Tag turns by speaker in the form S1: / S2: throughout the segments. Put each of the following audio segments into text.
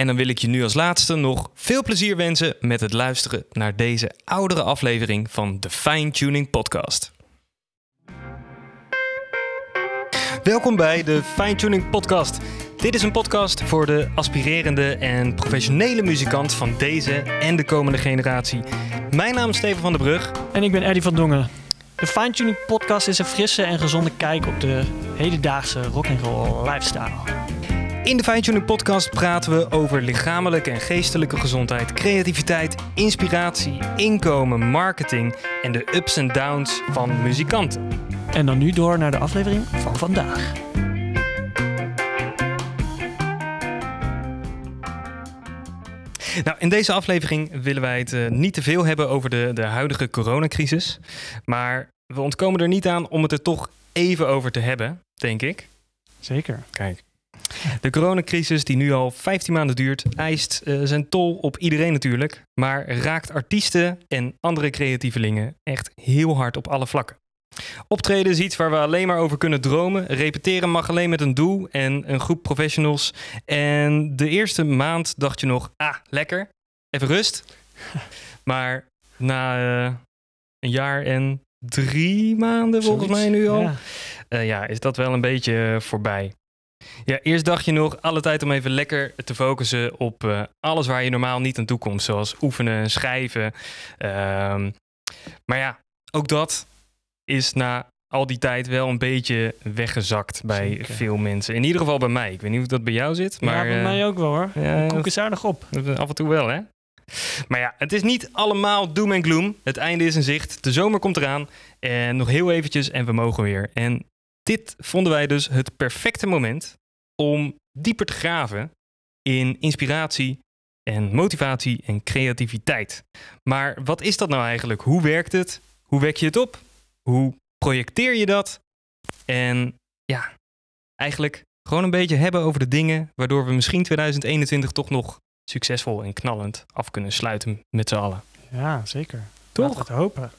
S1: En dan wil ik je nu als laatste nog veel plezier wensen met het luisteren naar deze oudere aflevering van de Fine Tuning Podcast. Welkom bij de Fine Tuning Podcast. Dit is een podcast voor de aspirerende en professionele muzikant van deze en de komende generatie. Mijn naam is Steven van der Brug.
S2: En ik ben Eddie van Dongen. De Fine Tuning Podcast is een frisse en gezonde kijk op de hedendaagse rock'n'roll lifestyle.
S1: In de Fine Podcast praten we over lichamelijke en geestelijke gezondheid, creativiteit, inspiratie, inkomen, marketing en de ups en downs van muzikanten.
S2: En dan nu door naar de aflevering van vandaag.
S1: Nou, in deze aflevering willen wij het uh, niet te veel hebben over de, de huidige coronacrisis. Maar we ontkomen er niet aan om het er toch even over te hebben, denk ik.
S2: Zeker.
S1: Kijk. De coronacrisis, die nu al 15 maanden duurt, eist uh, zijn tol op iedereen natuurlijk, maar raakt artiesten en andere creatievelingen echt heel hard op alle vlakken. Optreden is iets waar we alleen maar over kunnen dromen. Repeteren mag alleen met een doel en een groep professionals. En de eerste maand dacht je nog, ah, lekker, even rust. Maar na uh, een jaar en drie maanden volgens Zoiets, mij nu al, ja. Uh, ja, is dat wel een beetje voorbij. Ja, eerst dacht je nog alle tijd om even lekker te focussen op uh, alles waar je normaal niet aan toe komt. Zoals oefenen, schrijven. Uh, maar ja, ook dat is na al die tijd wel een beetje weggezakt bij Zeker. veel mensen. In ieder geval bij mij. Ik weet niet of dat bij jou zit. Maar,
S2: ja, bij uh, mij ook wel hoor. Ja, Koek is aardig op.
S1: Af en toe wel hè. Maar ja, het is niet allemaal doom en gloom. Het einde is in zicht. De zomer komt eraan. En nog heel eventjes en we mogen weer. En dit vonden wij dus het perfecte moment om dieper te graven in inspiratie en motivatie en creativiteit. Maar wat is dat nou eigenlijk? Hoe werkt het? Hoe wek je het op? Hoe projecteer je dat? En ja, eigenlijk gewoon een beetje hebben over de dingen waardoor we misschien 2021 toch nog succesvol en knallend af kunnen sluiten met z'n allen.
S2: Ja, zeker. Toch? Laten we het hopen.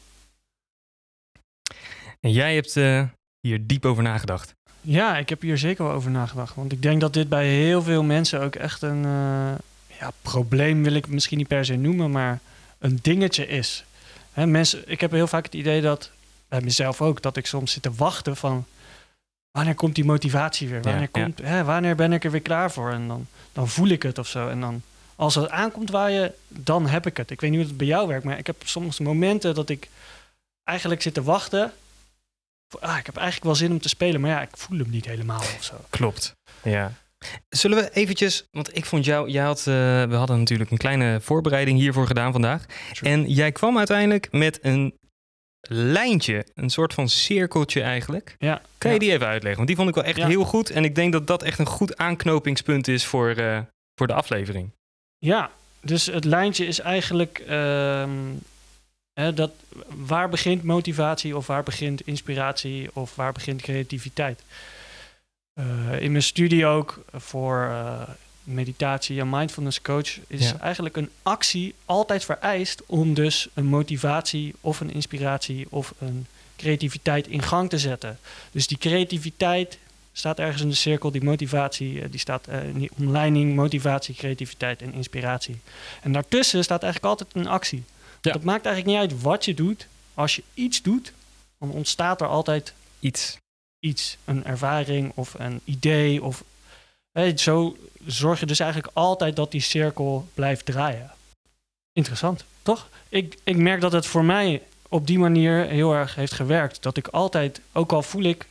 S1: En jij hebt uh, hier diep over nagedacht.
S2: Ja, ik heb hier zeker wel over nagedacht. Want ik denk dat dit bij heel veel mensen ook echt een uh, ja, probleem, wil ik misschien niet per se noemen, maar een dingetje is. Hè, mensen, ik heb heel vaak het idee dat, bij mezelf ook, dat ik soms zit te wachten van wanneer komt die motivatie weer? Wanneer, ja, komt, ja. Hè, wanneer ben ik er weer klaar voor? En dan, dan voel ik het of zo. En dan, als het aankomt waar je, dan heb ik het. Ik weet niet hoe het bij jou werkt, maar ik heb soms momenten dat ik eigenlijk zit te wachten ah, ik heb eigenlijk wel zin om te spelen, maar ja, ik voel hem niet helemaal of zo.
S1: Klopt, ja. Zullen we eventjes, want ik vond jou, jij had, uh, we hadden natuurlijk een kleine voorbereiding hiervoor gedaan vandaag. Sure. En jij kwam uiteindelijk met een lijntje, een soort van cirkeltje eigenlijk.
S2: Ja.
S1: Kan je
S2: ja.
S1: die even uitleggen? Want die vond ik wel echt ja. heel goed. En ik denk dat dat echt een goed aanknopingspunt is voor, uh, voor de aflevering.
S2: Ja, dus het lijntje is eigenlijk uh, Hè, dat, waar begint motivatie of waar begint inspiratie of waar begint creativiteit? Uh, in mijn studie ook voor uh, meditatie en mindfulness coach is ja. eigenlijk een actie altijd vereist om dus een motivatie of een inspiratie of een creativiteit in gang te zetten. Dus die creativiteit staat ergens in de cirkel die motivatie, eh, die staat uh, die omleiding, motivatie, creativiteit en inspiratie. En daartussen staat eigenlijk altijd een actie.
S1: Ja.
S2: Het maakt eigenlijk niet uit wat je doet. Als je iets doet, dan ontstaat er altijd
S1: Iets.
S2: iets, een ervaring of een idee. Of, zo zorg je dus eigenlijk altijd dat die cirkel blijft draaien. Interessant, toch? Ik, ik merk dat het voor mij op die manier heel erg heeft gewerkt. Dat ik altijd, ook al voel ik,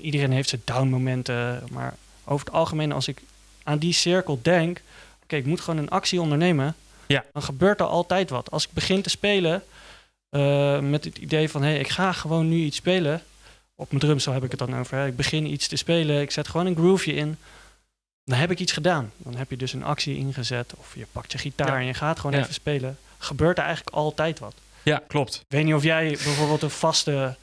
S2: iedereen heeft zijn down momenten, maar over het algemeen als ik aan die cirkel denk, oké, ik moet gewoon een actie ondernemen,
S1: Ja.
S2: dan gebeurt er altijd wat. Als ik begin te spelen eh, met het idee van, hé, hey, ik ga gewoon nu iets spelen, op mijn drums, zo heb ik het dan over. Hè. Ik begin iets te spelen, ik zet gewoon een grooveje in. Dan heb ik iets gedaan. Dan heb je dus een actie ingezet. Of je pakt je gitaar
S1: Ja.
S2: en je gaat gewoon
S1: Ja.
S2: even spelen. Gebeurt er eigenlijk altijd wat.
S1: Ja, klopt.
S2: Ik weet niet of jij bijvoorbeeld een vaste...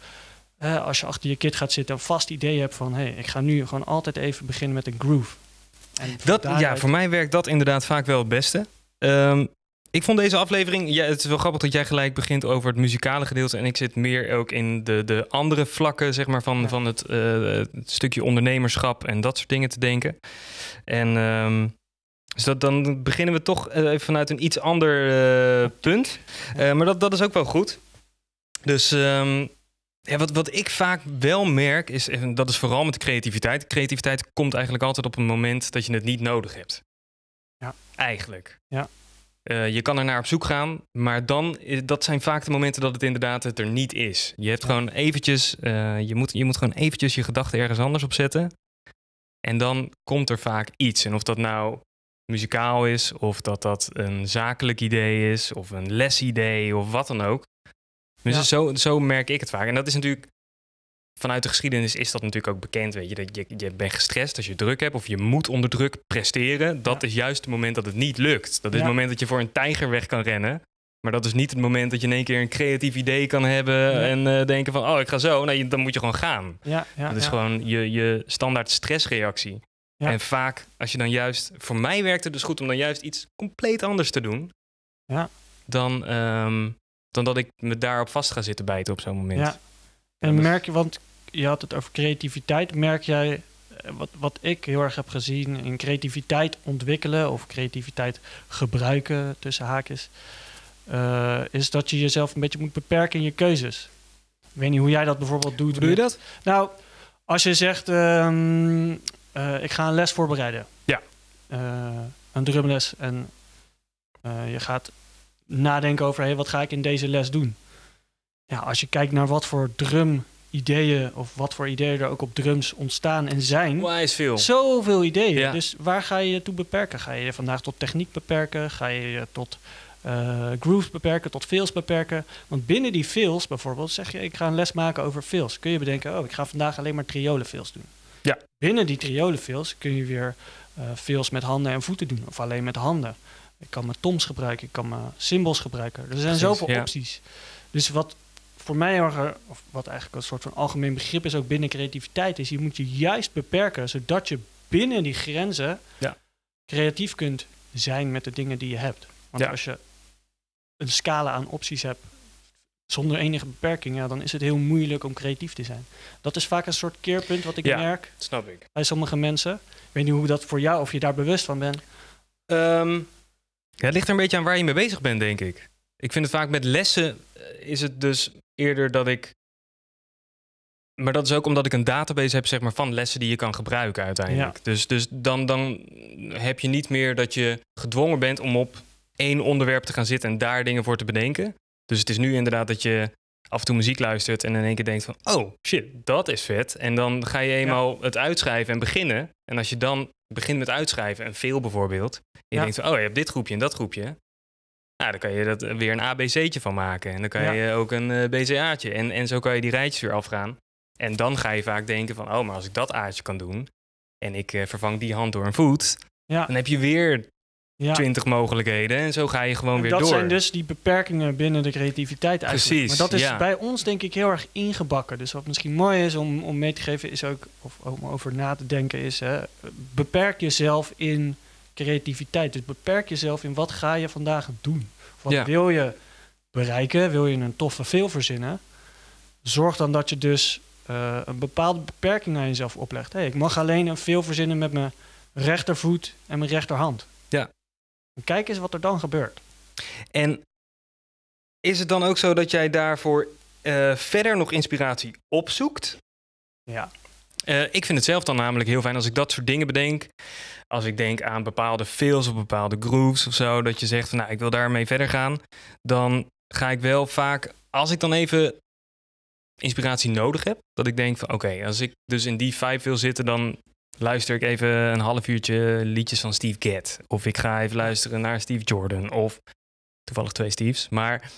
S2: hè, als je achter je kit gaat zitten, een vast idee hebt van... hé, hey, ik ga nu gewoon altijd even beginnen met een groove. En
S1: Dat, ja, voor mij werkt dat inderdaad vaak wel het beste. Ehm, ik vond deze aflevering, ja, het is wel grappig dat jij gelijk begint over het muzikale gedeelte. En ik zit meer ook in de, de andere vlakken zeg maar, van,
S2: Ja.
S1: van het, eh, het stukje ondernemerschap en dat soort dingen te denken. En ehm, dus dat, dan beginnen we toch eh, even vanuit een iets ander eh, punt. Maar dat, dat is ook wel goed. Dus ehm, ja, wat, wat ik vaak wel merk, is, en dat is vooral met de creativiteit. Creativiteit komt eigenlijk altijd op een moment dat je het niet nodig hebt.
S2: Ja.
S1: Eigenlijk.
S2: Ja.
S1: Eh, je kan er naar op zoek gaan, maar dan, is- dat zijn vaak de momenten dat het inderdaad het er niet is. Je hebt
S2: Ja.
S1: gewoon eventjes, eh, je, moet, je moet gewoon eventjes je gedachten ergens anders op zetten. En dan komt er vaak iets. En of dat nou muzikaal is, of dat dat een zakelijk idee is, of een lesidee, of wat dan ook. Dus
S2: Ja.
S1: zo, zo merk ik het vaak. En dat is natuurlijk, vanuit de geschiedenis is dat natuurlijk ook bekend. Weet je, dat je, je bent gestrest als je druk hebt, of je moet onder druk presteren. Dat
S2: Ja.
S1: is juist het moment dat het niet lukt. Dat is
S2: Ja.
S1: het moment dat je voor een tijger weg kan rennen. Maar dat is niet het moment dat je in één keer een creatief idee kan hebben en eh, denken van, oh, ik ga zo. Nee, dan moet je gewoon gaan.
S2: Ja,
S1: dat is gewoon je, je standaard stressreactie. En vaak, als je dan juist... Voor mij werkt het dus goed om dan juist iets compleet anders te doen...
S2: Ja.
S1: Dan, ehm, dan dat ik me daarop vast ga zitten bijten op zo'n moment.
S2: Ja. En merk je, want je had het over creativiteit, merk jij, eh, wat, wat ik heel erg heb gezien in creativiteit ontwikkelen of creativiteit gebruiken tussen haakjes, eh, is dat je jezelf een beetje moet beperken in je keuzes. Ik weet niet hoe jij dat bijvoorbeeld doet.
S1: Doe je dat?
S2: Nou, als je zegt, ehm, eh, ik ga een les voorbereiden.
S1: Ja.
S2: Een drumles. En je gaat nadenken over, hey, wat ga ik in deze les doen? Ja, als je kijkt naar wat voor drum-ideeën of wat voor ideeën er ook op drums ontstaan en zijn.
S1: Onwijs veel.
S2: Zoveel ideeën.
S1: Ja.
S2: Dus waar ga je je toe beperken? Ga je je vandaag tot techniek beperken? Ga je je tot eh, grooves beperken, tot fills beperken? Want binnen die fills bijvoorbeeld, zeg je ik ga een les maken over fills. Kun je bedenken, oh ik ga vandaag alleen maar triolen fills doen.
S1: Ja.
S2: Binnen die triolen fills kun je weer eh fills met handen en voeten doen. Of alleen met handen. Ik kan mijn toms gebruiken, ik kan mijn symbols gebruiken. Er zijn
S1: Precies,
S2: zoveel
S1: ja.
S2: opties. Dus wat voor mij heel erg, of wat eigenlijk een soort van algemeen begrip is ook binnen creativiteit, is je moet je juist beperken, zodat je binnen die grenzen
S1: Ja.
S2: creatief kunt zijn met de dingen die je hebt. Want
S1: Ja.
S2: als je een scala aan opties hebt zonder enige beperking, ja, dan is het heel moeilijk om creatief te zijn. Dat is vaak een soort keerpunt wat ik
S1: Ja.
S2: merk
S1: Snap ik.
S2: bij sommige mensen. Ik weet niet hoe dat voor jou, of je daar bewust van bent.
S1: Ehm, ja, het ligt er een beetje aan waar je mee bezig bent, denk ik. Ik vind het vaak met lessen eh, is het dus eerder dat ik... Maar dat is ook omdat ik een database heb zeg maar, van lessen die je kan gebruiken uiteindelijk. Dus, dus dan, dan heb je niet meer dat je gedwongen bent om op één onderwerp te gaan zitten en daar dingen voor te bedenken. Dus het is nu inderdaad dat je af en toe muziek luistert en in één keer denkt van... oh, shit, dat is vet. En dan ga je eenmaal het uitschrijven en beginnen. En als je dan begint met uitschrijven, en veel bijvoorbeeld... en je
S2: Ja.
S1: denkt van, oh, je hebt dit groepje en dat groepje... Nou, dan kan je dat weer een ABC'tje van maken. En dan kan
S2: Ja.
S1: je ook een eh, BCA'tje. En, en zo kan je die rijtjes weer afgaan. En dan ga je vaak denken van... oh, maar als ik dat A'tje kan doen... en ik eh, vervang die hand door een voet...
S2: Ja.
S1: dan heb je weer
S2: Ja.
S1: twintig mogelijkheden. En zo ga je gewoon
S2: En
S1: weer
S2: dat
S1: door.
S2: zijn dus die beperkingen binnen de creativiteit eigenlijk.
S1: Precies,
S2: maar dat is
S1: ja.
S2: bij ons denk ik heel erg ingebakken. Dus wat misschien mooi is om, om mee te geven is ook, of om over na te denken is, hè, beperk jezelf in creativiteit. Dus beperk jezelf in wat ga je vandaag doen. Wat
S1: Ja.
S2: wil je bereiken? Wil je een toffe veel verzinnen? Zorg dan dat je dus eh, een bepaalde beperking aan jezelf oplegt. Hey, ik mag alleen een veel verzinnen met mijn rechtervoet en mijn rechterhand.
S1: Ja.
S2: En kijk eens wat er dan gebeurt.
S1: En is het dan ook zo dat jij daarvoor eh, verder nog inspiratie opzoekt?
S2: Ja.
S1: Eh, ik vind het zelf dan namelijk heel fijn als ik dat soort dingen bedenk. Als ik denk aan bepaalde fills of bepaalde grooves of zo, dat je zegt van nou, ik wil daarmee verder gaan. Dan ga ik wel vaak, als ik dan even inspiratie nodig heb, dat ik denk van oké, als ik dus in die vibe wil zitten, dan luister ik even een half uurtje liedjes van Steve Gadd. Of ik ga even luisteren naar Steve Jordan. Of toevallig twee Steves. Maar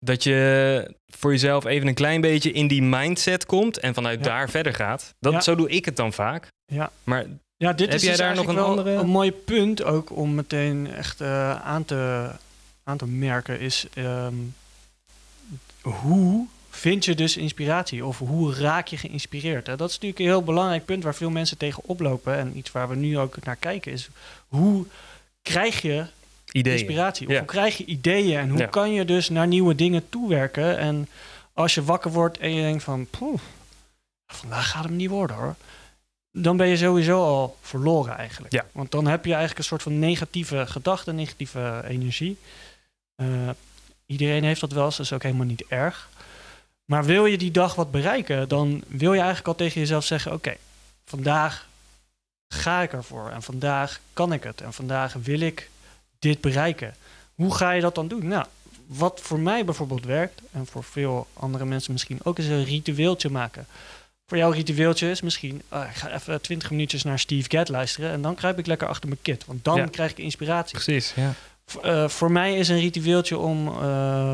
S1: dat je voor jezelf even een klein beetje in die mindset komt en vanuit
S2: Ja.
S1: daar verder gaat. Dat,
S2: Ja.
S1: Zo doe ik het dan vaak.
S2: Ja.
S1: Maar
S2: Ja, dit
S1: Heb
S2: is
S1: jij
S2: dus
S1: daar nog een andere-
S2: een mooi punt ook om meteen echt eh, aan, te, aan te merken is ehm, hoe vind je dus inspiratie of hoe raak je geïnspireerd? Hè? Dat is natuurlijk een heel belangrijk punt waar veel mensen tegen oplopen en iets waar we nu ook naar kijken is hoe krijg je
S1: ideeën.
S2: inspiratie? Of
S1: Ja.
S2: hoe krijg je ideeën en hoe
S1: Ja.
S2: kan je dus naar nieuwe dingen toewerken? En als je wakker wordt en je denkt van, poeh, vandaag gaat hem niet worden hoor. Dan ben je sowieso al verloren eigenlijk.
S1: Ja.
S2: Want dan heb je eigenlijk een soort van negatieve gedachte, negatieve energie. Eh, iedereen heeft dat wel eens, dat is ook helemaal niet erg. Maar wil je die dag wat bereiken, dan wil je eigenlijk al tegen jezelf zeggen: Oké, vandaag ga ik ervoor. En vandaag kan ik het. En vandaag wil ik dit bereiken. Hoe ga je dat dan doen? Nou, wat voor mij bijvoorbeeld werkt, en voor veel andere mensen misschien ook, is een ritueeltje maken. Voor jou ritueeltje is misschien, ah, ik ga even 20 minuutjes naar Steve Gadd luisteren en dan kruip ik lekker achter mijn kit, want dan
S1: Ja.
S2: krijg ik inspiratie.
S1: Precies, ja.
S2: Eh, voor mij is een ritueeltje om eh,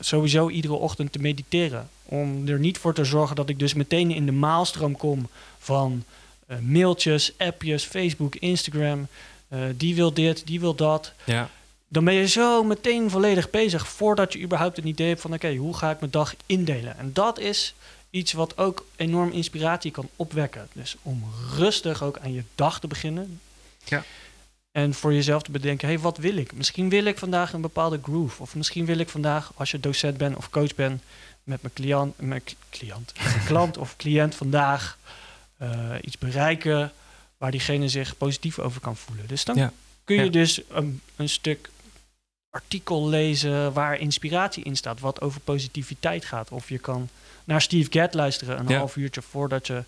S2: sowieso iedere ochtend te mediteren. Om er niet voor te zorgen dat ik dus meteen in de maalstroom kom van eh, mailtjes, appjes, Facebook, Instagram. Eh, die wil dit, die wil dat.
S1: ja.
S2: Dan ben je zo meteen volledig bezig voordat je überhaupt een idee hebt van oké, hoe ga ik mijn dag indelen? En dat is iets wat ook enorm inspiratie kan opwekken. Dus om rustig ook aan je dag te beginnen.
S1: Ja.
S2: En voor jezelf te bedenken, hé, hey, wat wil ik? Misschien wil ik vandaag een bepaalde groove. Of misschien wil ik vandaag, als je docent bent of coach bent, met mijn cliënt, mijn cl- cliënt, klant of cliënt vandaag eh, iets bereiken waar diegene zich positief over kan voelen. Dus dan
S1: Ja.
S2: kun je
S1: Ja.
S2: dus een, een stuk artikel lezen waar inspiratie in staat, wat over positiviteit gaat. Of je kan naar Steve Gadd luisteren een
S1: Ja.
S2: half uurtje voordat je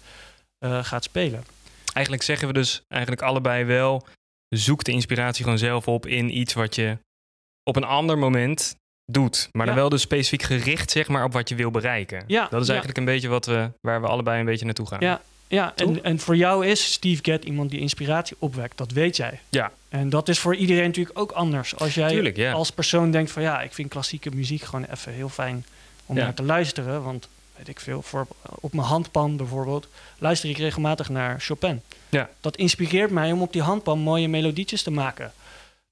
S2: eh, gaat spelen.
S1: Eigenlijk zeggen we dus eigenlijk allebei wel... zoek de inspiratie gewoon zelf op in iets wat je op een ander moment doet. Maar dan wel dus specifiek gericht zeg maar, op wat je wil bereiken.
S2: Ja,
S1: Dat is eigenlijk een beetje wat we, waar we allebei een beetje naartoe gaan.
S2: Ja, ja
S1: Toch?
S2: en, en voor jou is Steve Gadd iemand die inspiratie opwekt. Dat weet jij.
S1: Ja.
S2: En dat is voor iedereen natuurlijk ook anders. Als jij
S1: Tuurlijk, ja.
S2: als persoon denkt van ja, ik vind klassieke muziek gewoon even heel fijn om
S1: Ja.
S2: naar te luisteren. Want weet ik veel, voor, op mijn handpan bijvoorbeeld luister ik regelmatig naar Chopin.
S1: Ja.
S2: Dat inspireert mij om op die handpan mooie melodietjes te maken.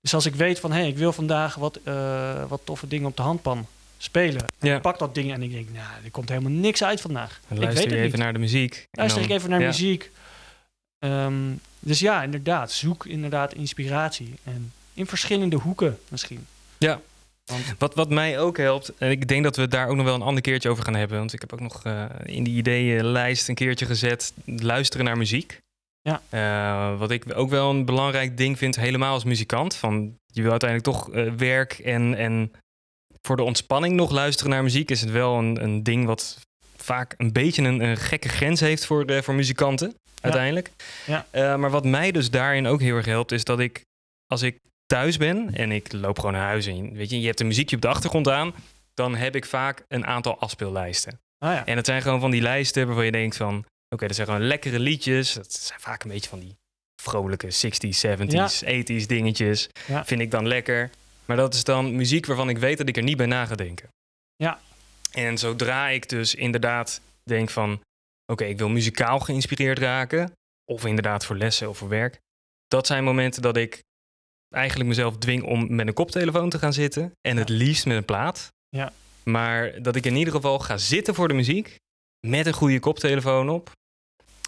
S2: Dus als ik weet van hé, hey, ik wil vandaag wat, eh, wat toffe dingen op de handpan spelen.
S1: Ja.
S2: Ik pak dat ding en ik denk, nou, er komt helemaal niks uit vandaag.
S1: Dan
S2: ik
S1: luister
S2: weet
S1: je even
S2: niet.
S1: naar de muziek.
S2: Luister
S1: dan-
S2: ik even naar
S1: ja.
S2: muziek. Ehm, dus ja, inderdaad. Zoek inderdaad inspiratie. En in verschillende hoeken misschien.
S1: Ja.
S2: Want
S1: Wat, wat mij ook helpt, en ik denk dat we het daar ook nog wel een ander keertje over gaan hebben. Want ik heb ook nog eh, in die ideeënlijst een keertje gezet, luisteren naar muziek.
S2: Ja.
S1: Eh, wat ik ook wel een belangrijk ding vind, helemaal als muzikant. Van, je wil uiteindelijk toch eh, werk en, en voor de ontspanning nog luisteren naar muziek. Is het wel een, een ding wat vaak een beetje een, een gekke grens heeft voor, de, voor muzikanten, uiteindelijk.
S2: Ja.
S1: Eh, maar wat mij dus daarin ook heel erg helpt, is dat ik als ik thuis ben en ik loop gewoon naar huis en weet je, je hebt een muziekje op de achtergrond aan, dan heb ik vaak een aantal afspeellijsten.
S2: ah ja.
S1: En het zijn gewoon van die lijsten waarvan je denkt van, oké, dat zijn gewoon lekkere liedjes. Dat zijn vaak een beetje van die vrolijke 60s, 70s, 80s dingetjes.
S2: Ja.
S1: Vind ik dan lekker. Maar dat is dan muziek waarvan ik weet dat ik er niet bij na ga denken.
S2: Ja.
S1: En zodra ik dus inderdaad denk van, oké, ik wil muzikaal geïnspireerd raken, of inderdaad voor lessen of voor werk, dat zijn momenten dat ik eigenlijk mezelf dwing om met een koptelefoon te gaan zitten en het liefst met een plaat.
S2: Ja.
S1: Maar dat ik in ieder geval ga zitten voor de muziek met een goede koptelefoon op.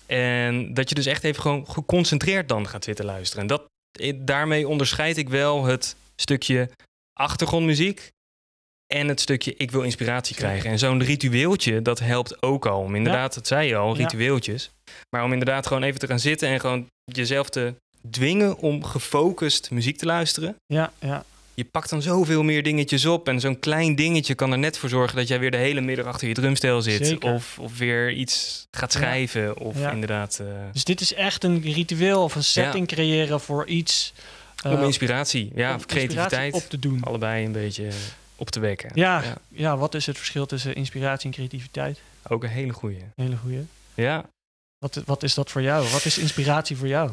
S1: En dat je dus echt even gewoon geconcentreerd dan gaat zitten luisteren. En dat, eh, daarmee onderscheid ik wel het stukje achtergrondmuziek En het stukje ik wil inspiratie krijgen. En zo'n ritueeltje, dat helpt ook al. Om inderdaad, dat zei je al,
S2: Ja.
S1: ritueeltjes. Maar om inderdaad gewoon even te gaan zitten en gewoon jezelf te dwingen om gefocust muziek te luisteren.
S2: Ja, ja.
S1: Je pakt dan zoveel meer dingetjes op. En zo'n klein dingetje kan er net voor zorgen dat jij weer de hele middag achter je drumstel zit.
S2: Zeker.
S1: Of, of weer iets gaat schrijven. Of
S2: Ja.
S1: inderdaad eh,
S2: Dus dit is echt een ritueel of een setting creëren voor iets. Eh,
S1: om inspiratie. Ja,
S2: om
S1: creativiteit.
S2: op te doen.
S1: Allebei een beetje op te wekken.
S2: Ja,
S1: Ja.
S2: ja. wat is het verschil tussen inspiratie en creativiteit?
S1: Ook een hele goeie.
S2: Hele goeie.
S1: Ja.
S2: Wat, wat is dat voor jou? Wat is inspiratie voor jou?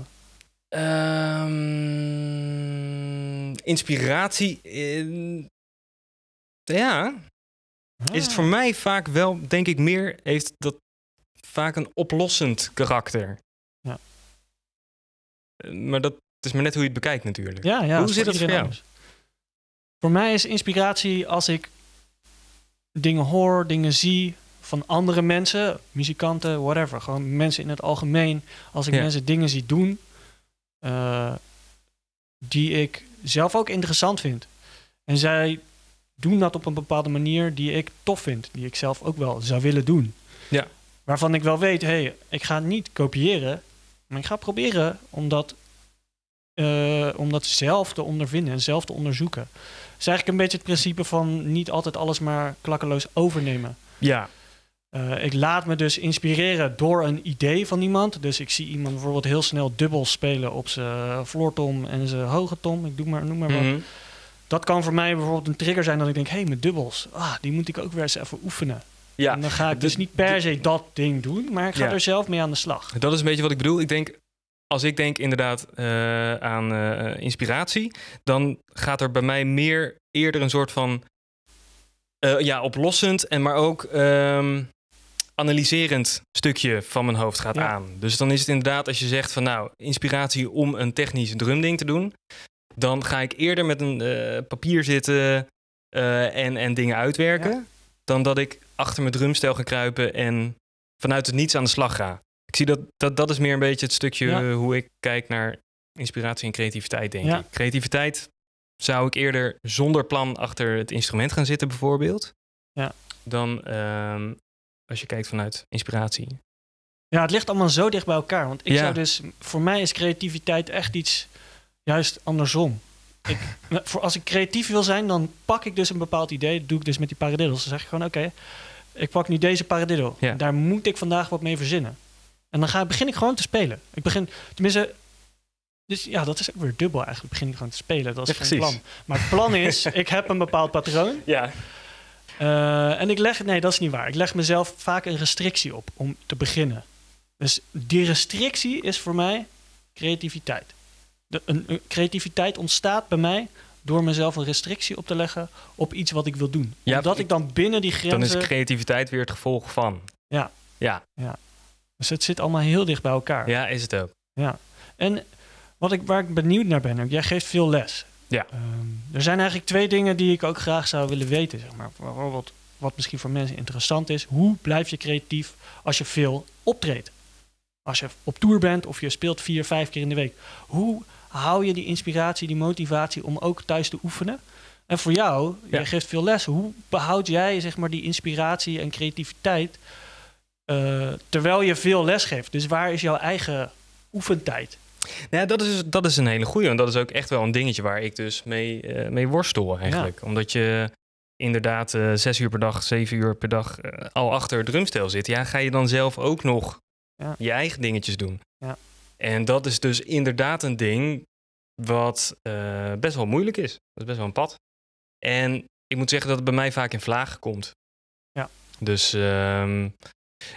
S1: Ehm, inspiratie. eh, ja, is het voor
S2: Ah.
S1: mij vaak wel, denk ik, meer heeft dat vaak een oplossend karakter.
S2: Ja.
S1: Eh, Maar dat is maar net hoe je het bekijkt natuurlijk.
S2: Ja, ja.
S1: Hoe zit dat voor jou?
S2: anders. Voor mij is inspiratie als ik dingen hoor, dingen zie van andere mensen, muzikanten, whatever. Gewoon mensen in het algemeen. Als ik
S1: Ja.
S2: mensen dingen zie doen eh, die ik zelf ook interessant vind. En zij doen dat op een bepaalde manier die ik tof vind. Die ik zelf ook wel zou willen doen.
S1: Ja.
S2: Waarvan ik wel weet, hé, hey, ik ga het niet kopiëren. Maar ik ga proberen om dat, eh, om dat zelf te ondervinden en zelf te onderzoeken. Het is eigenlijk een beetje het principe van niet altijd alles maar klakkeloos overnemen.
S1: Ja,
S2: Eh, ik laat me dus inspireren door een idee van iemand. Dus ik zie iemand bijvoorbeeld heel snel dubbel spelen op zijn floortom en zijn hoge tom. Ik doe maar, noem maar wat.
S1: Mhm.
S2: Dat kan voor mij bijvoorbeeld een trigger zijn dat ik denk... hé, hey, mijn dubbels, ah, die moet ik ook weer eens even oefenen.
S1: ja.
S2: En dan ga ik dus niet per se dat ding doen... maar ik ga
S1: Ja.
S2: er zelf mee aan de slag.
S1: Dat is een beetje wat ik bedoel. Ik denk, als ik denk inderdaad eh, aan eh, inspiratie, dan gaat er bij mij meer eerder een soort van eh, ja, oplossend en maar ook ehm, analyserend stukje van mijn hoofd gaat
S2: Ja.
S1: aan. Dus dan is het inderdaad als je zegt van nou, inspiratie om een technisch drumding te doen, dan ga ik eerder met een papier zitten en, en dingen uitwerken,
S2: Ja.
S1: dan dat ik achter mijn drumstel ga kruipen en vanuit het niets aan de slag ga. Ik zie dat, dat dat is meer een beetje het stukje
S2: Ja.
S1: hoe ik kijk naar inspiratie en creativiteit, denk
S2: Ja.
S1: ik. Creativiteit zou ik eerder zonder plan achter het instrument gaan zitten, bijvoorbeeld.
S2: Ja.
S1: Dan ehm, als je kijkt vanuit inspiratie.
S2: Ja, het ligt allemaal zo dicht bij elkaar. Want ik
S1: Ja.
S2: zou dus... Voor mij is creativiteit echt iets juist andersom. Ik, voor als ik creatief wil zijn, dan pak ik dus een bepaald idee. Dat doe ik dus met die paradiddles. Dan zeg ik gewoon, oké, ik pak nu deze paradiddle.
S1: Ja.
S2: Daar moet ik vandaag wat mee verzinnen. En dan ga, begin ik gewoon te spelen. Ik begin, tenminste... Dus ja, dat is ook weer dubbel eigenlijk. Begin ik gewoon te spelen. Dat is
S1: Ja,
S2: plan. Maar het plan is, ik heb een bepaald patroon.
S1: Ja.
S2: Eh, en ik leg, nee, dat is niet waar. Ik leg mezelf vaak een restrictie op om te beginnen. Dus die restrictie is voor mij creativiteit. De, een, een creativiteit ontstaat bij mij door mezelf een restrictie op te leggen op iets wat ik wil doen.
S1: Ja,
S2: Omdat
S1: ik-
S2: ik dan binnen die
S1: Dan is
S2: grenzen...
S1: creativiteit weer het gevolg van.
S2: Ja.
S1: Ja,
S2: Dus het zit allemaal heel dicht bij elkaar.
S1: ja is het ook.
S2: En wat ik, waar ik benieuwd naar ben, ook, jij geeft veel les.
S1: Ja.
S2: Ehm, er zijn eigenlijk twee dingen die ik ook graag zou willen weten. Zeg maar. Bijvoorbeeld, wat misschien voor mensen interessant is. Hoe blijf je creatief als je veel optreedt? Als je op tour bent of je speelt vier, vijf keer in de week. Hoe hou je die inspiratie, die motivatie om ook thuis te oefenen? En voor jou,
S1: Ja.
S2: jij geeft veel les. Hoe behoud jij zeg maar, die inspiratie en creativiteit eh, terwijl je veel les geeft? Dus waar is jouw eigen oefentijd?
S1: Ja, dat is, dat is een hele goeie. En dat is ook echt wel een dingetje waar ik dus mee, eh, mee worstel eigenlijk. Omdat je inderdaad eh, zes uur per dag, zeven uur per dag al achter het drumstel zit. Ja, ga je dan zelf ook nog
S2: Ja.
S1: je eigen dingetjes doen.
S2: Ja.
S1: En dat is dus inderdaad een ding wat best wel moeilijk is. Dat is best wel een pad. En ik moet zeggen dat het bij mij vaak in vlagen komt.
S2: Ja.
S1: Dus, ehm,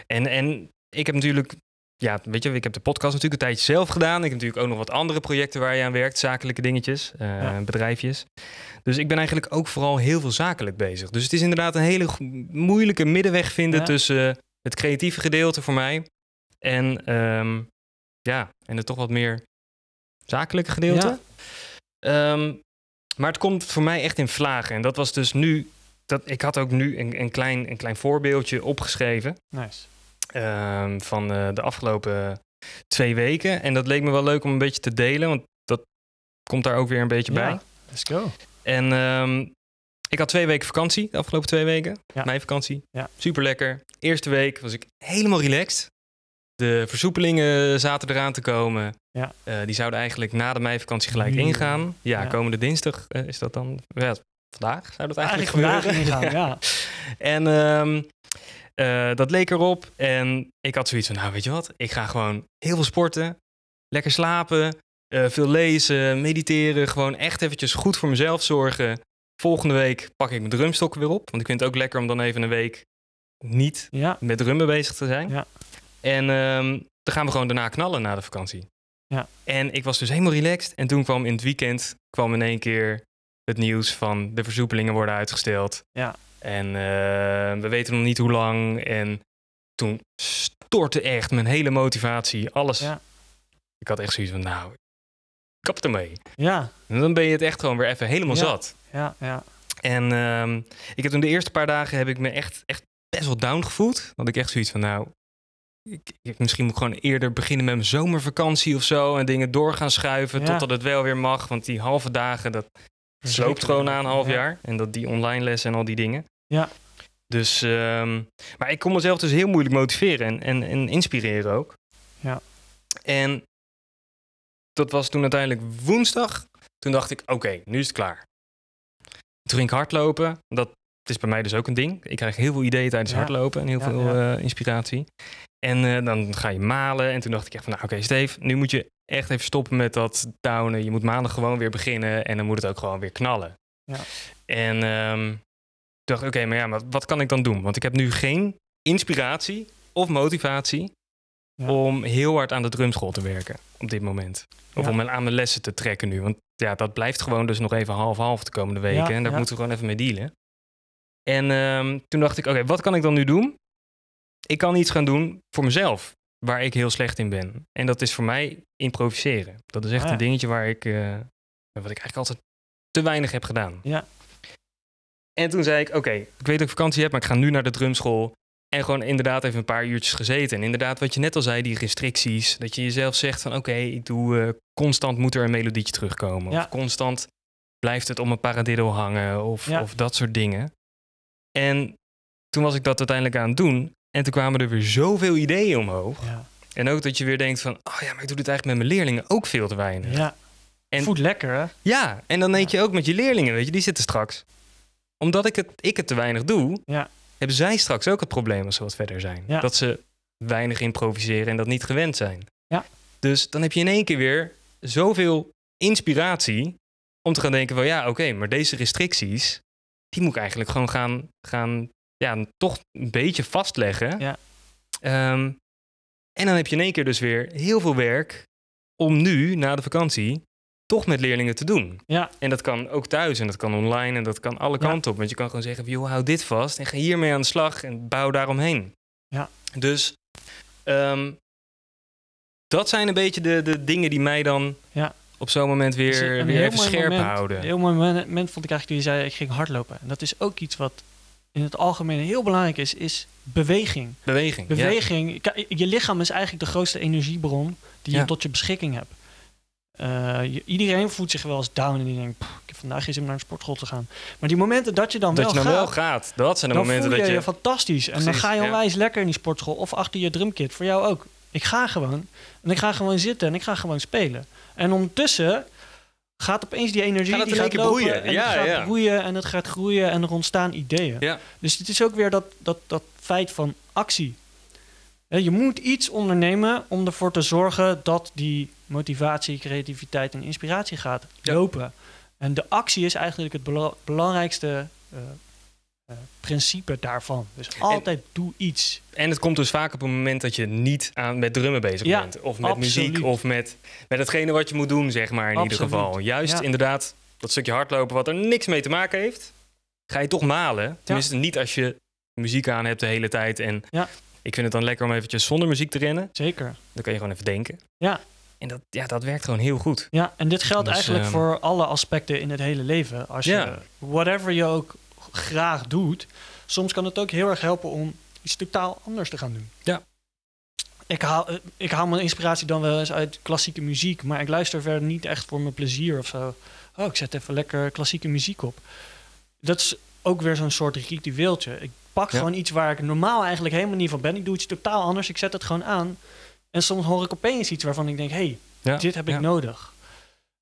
S1: en, en ik heb natuurlijk ja, weet je, ik heb de podcast natuurlijk een tijdje zelf gedaan. Ik heb natuurlijk ook nog wat andere projecten waar je aan werkt, zakelijke dingetjes, eh,
S2: Ja.
S1: bedrijfjes. Dus ik ben eigenlijk ook vooral heel veel zakelijk bezig. Dus het is inderdaad een hele moeilijke middenweg vinden
S2: Ja.
S1: tussen het creatieve gedeelte voor mij en, ehm, ja, en het toch wat meer zakelijke gedeelte. Ehm, maar het komt voor mij echt in vlagen. En dat was dus nu, dat, ik had ook nu een, een, klein, een klein voorbeeldje opgeschreven
S2: Nice.
S1: ehm, van eh, de afgelopen twee weken. En dat leek me wel leuk om een beetje te delen, want dat komt daar ook weer een beetje bij.
S2: Let's go.
S1: En ehm, ik had twee weken vakantie, de afgelopen twee weken.
S2: Ja.
S1: Mijn vakantie.
S2: Ja.
S1: Super lekker. Eerste week was ik helemaal relaxed. De versoepelingen zaten eraan te komen.
S2: Ja.
S1: Eh, die zouden eigenlijk na de meivakantie gelijk ingaan. Ja,
S2: Ja.
S1: komende dinsdag eh, is dat dan. Ja, vandaag zou dat eigenlijk,
S2: Eigenlijk vandaag
S1: gebeuren.
S2: ingaan, ja.
S1: En ehm, eh, dat leek erop. En ik had zoiets van, nou weet je wat, ik ga gewoon heel veel sporten. Lekker slapen, eh, veel lezen, mediteren. Gewoon echt eventjes goed voor mezelf zorgen. Volgende week pak ik mijn drumstokken weer op. Want ik vind het ook lekker om dan even een week niet
S2: Ja,
S1: met drummen bezig te zijn.
S2: Ja.
S1: En ehm, dan gaan we gewoon daarna knallen na de vakantie.
S2: Ja.
S1: En ik was dus helemaal relaxed. En toen kwam in het weekend kwam in één keer het nieuws van de versoepelingen worden uitgesteld.
S2: Ja.
S1: En eh, we weten nog niet hoe lang. En toen stortte echt mijn hele motivatie, alles.
S2: Ja.
S1: Ik had echt zoiets van, nou, kap ermee.
S2: ja,
S1: En dan ben je het echt gewoon weer even helemaal
S2: Ja.
S1: zat.
S2: ja, ja.
S1: En ehm, ik heb toen de eerste paar dagen heb ik me echt, echt best wel down gevoeld. Want ik echt zoiets van, nou, ik, ik- misschien moet ik gewoon eerder beginnen met mijn zomervakantie of zo. En dingen door gaan schuiven
S2: Ja.
S1: totdat het wel weer mag. Want die halve dagen, dat sloopt
S2: Zeker.
S1: gewoon na een half
S2: Ja.
S1: jaar. En dat die online lessen en al die dingen.
S2: Ja.
S1: Dus, ehm, maar ik kon mezelf dus heel moeilijk motiveren en, en, en inspireren ook.
S2: Ja.
S1: En dat was toen uiteindelijk woensdag. Toen dacht ik, oké, nu is het klaar. Toen ging ik hardlopen. Dat is bij mij dus ook een ding. Ik krijg heel veel ideeën tijdens
S2: Ja.
S1: hardlopen en heel
S2: Ja,
S1: veel
S2: ja.
S1: eh, inspiratie. En eh, dan ga je malen. En toen dacht ik echt van, nou oké Steve, nu moet je echt even stoppen met dat downen. Je moet maandag gewoon weer beginnen en dan moet het ook gewoon weer knallen.
S2: Ja.
S1: En toen dacht oké, maar ja, maar wat kan ik dan doen? Want ik heb nu geen inspiratie of motivatie
S2: Ja.
S1: om heel hard aan de drumschool te werken op dit moment. Of
S2: Ja.
S1: om aan mijn lessen te trekken nu. Want ja, dat blijft gewoon dus nog even half-half de komende weken. En daar moeten we gewoon even mee dealen. En ehm, toen dacht ik, oké, wat kan ik dan nu doen? Ik kan iets gaan doen voor mezelf, waar ik heel slecht in ben. En dat is voor mij improviseren. Dat is echt
S2: Ah,
S1: een dingetje waar ik, eh, wat ik eigenlijk altijd te weinig heb gedaan.
S2: Ja.
S1: En toen zei ik, oké, ik weet dat ik vakantie heb, maar ik ga nu naar de drumschool. En gewoon inderdaad even een paar uurtjes gezeten. En inderdaad, wat je net al zei, die restricties. Dat je jezelf zegt van, oké, ik doe... eh, constant moet er een melodietje terugkomen.
S2: Ja.
S1: Of constant blijft het om een paradiddle hangen. Of,
S2: Ja.
S1: of dat soort dingen. En toen was ik dat uiteindelijk aan het doen. En toen kwamen er weer zoveel ideeën omhoog.
S2: Ja,
S1: En ook dat je weer denkt van... oh ja, maar ik doe dit eigenlijk met mijn leerlingen ook veel te weinig.
S2: ja.
S1: En-
S2: voelt lekker, hè?
S1: Ja, en dan denk je ook met je leerlingen, weet je, die zitten straks. Omdat ik het, ik het te weinig doe,
S2: Ja.
S1: hebben zij straks ook het probleem als ze wat verder zijn.
S2: Ja.
S1: Dat ze weinig improviseren en dat niet gewend zijn.
S2: Ja.
S1: Dus dan heb je in één keer weer zoveel inspiratie om te gaan denken van ja, oké, maar deze restricties, die moet ik eigenlijk gewoon gaan, gaan ja, toch een beetje vastleggen.
S2: Ja.
S1: Ehm, en dan heb je in één keer dus weer heel veel werk om nu, na de vakantie, toch met leerlingen te doen.
S2: Ja,
S1: En dat kan ook thuis en dat kan online en dat kan alle
S2: Ja.
S1: kanten op. Want je kan gewoon zeggen, joh, hou dit vast en ga hiermee aan de slag en bouw daaromheen.
S2: Ja.
S1: Dus ehm, dat zijn een beetje de, de dingen die mij dan
S2: Ja.
S1: op zo'n moment
S2: Dus
S1: weer, weer even scherp
S2: moment-
S1: houden.
S2: Een heel mooi moment moment vond ik eigenlijk toen je zei, ik ging hardlopen. En dat is ook iets wat in het algemeen heel belangrijk is, is beweging.
S1: Beweging.
S2: Beweging, je lichaam is eigenlijk de grootste energiebron die
S1: Ja.
S2: je tot je beschikking hebt. Eh, je- iedereen voelt zich wel eens down en die denkt, "Pff, ik heb vandaag geen zin om naar de sportschool te gaan. Maar die momenten dat je dan
S1: Dat
S2: wel
S1: je dan
S2: gaat,
S1: wel gaat. Dat zijn de
S2: dan
S1: momenten
S2: voel je
S1: dat
S2: je,
S1: je...
S2: fantastisch. En dan ga je
S1: ja.
S2: onwijs lekker in die sportschool of achter je drumkit. Voor jou ook. Ik ga gewoon. En ik ga gewoon zitten en ik ga gewoon spelen. En ondertussen gaat opeens die energie
S1: Gaat
S2: die gaat lopen
S1: broeien.
S2: en
S1: Ja,
S2: het gaat
S1: ja.
S2: broeien en het gaat groeien en er ontstaan ideeën.
S1: Ja.
S2: Dus het is ook weer dat, dat, dat feit van actie. Je moet iets ondernemen om ervoor te zorgen dat die motivatie, creativiteit en inspiratie gaat lopen. En de actie is eigenlijk het bela- belangrijkste eh, principe daarvan. Dus altijd doe iets.
S1: En het komt dus vaak op een moment dat je niet aan, met drummen bezig
S2: Ja,
S1: bent. Of met
S2: absoluut.
S1: muziek, of met, met hetgene wat je moet doen, zeg maar, in ieder geval. Juist
S2: Ja.
S1: inderdaad, dat stukje hardlopen wat er niks mee te maken heeft, ga je toch malen. Tenminste, niet als je muziek aan hebt de hele tijd. En
S2: Ja.
S1: ik vind het dan lekker om eventjes zonder muziek te rennen.
S2: Zeker.
S1: Dan kan je gewoon even denken.
S2: Ja.
S1: En dat, ja, dat werkt gewoon heel goed.
S2: Ja, en dit geldt
S1: Dus,
S2: eigenlijk
S1: ehm,
S2: voor alle aspecten in het hele leven. Als je, whatever je ook graag doet, soms kan het ook heel erg helpen om iets totaal anders te gaan doen.
S1: Ja.
S2: Ik haal, eh, ik haal mijn inspiratie dan wel eens uit klassieke muziek, maar ik luister verder niet echt voor mijn plezier of zo. Oh, ik zet even lekker klassieke muziek op. dat is ook weer zo'n soort ritueeltje. Ik pak
S1: Ja.
S2: gewoon iets waar ik normaal eigenlijk helemaal niet van ben. Ik doe iets totaal anders. Ik zet het gewoon aan. En soms hoor ik opeens iets waarvan ik denk... hé, hey,
S1: Ja,
S2: dit heb ik
S1: ja.
S2: nodig.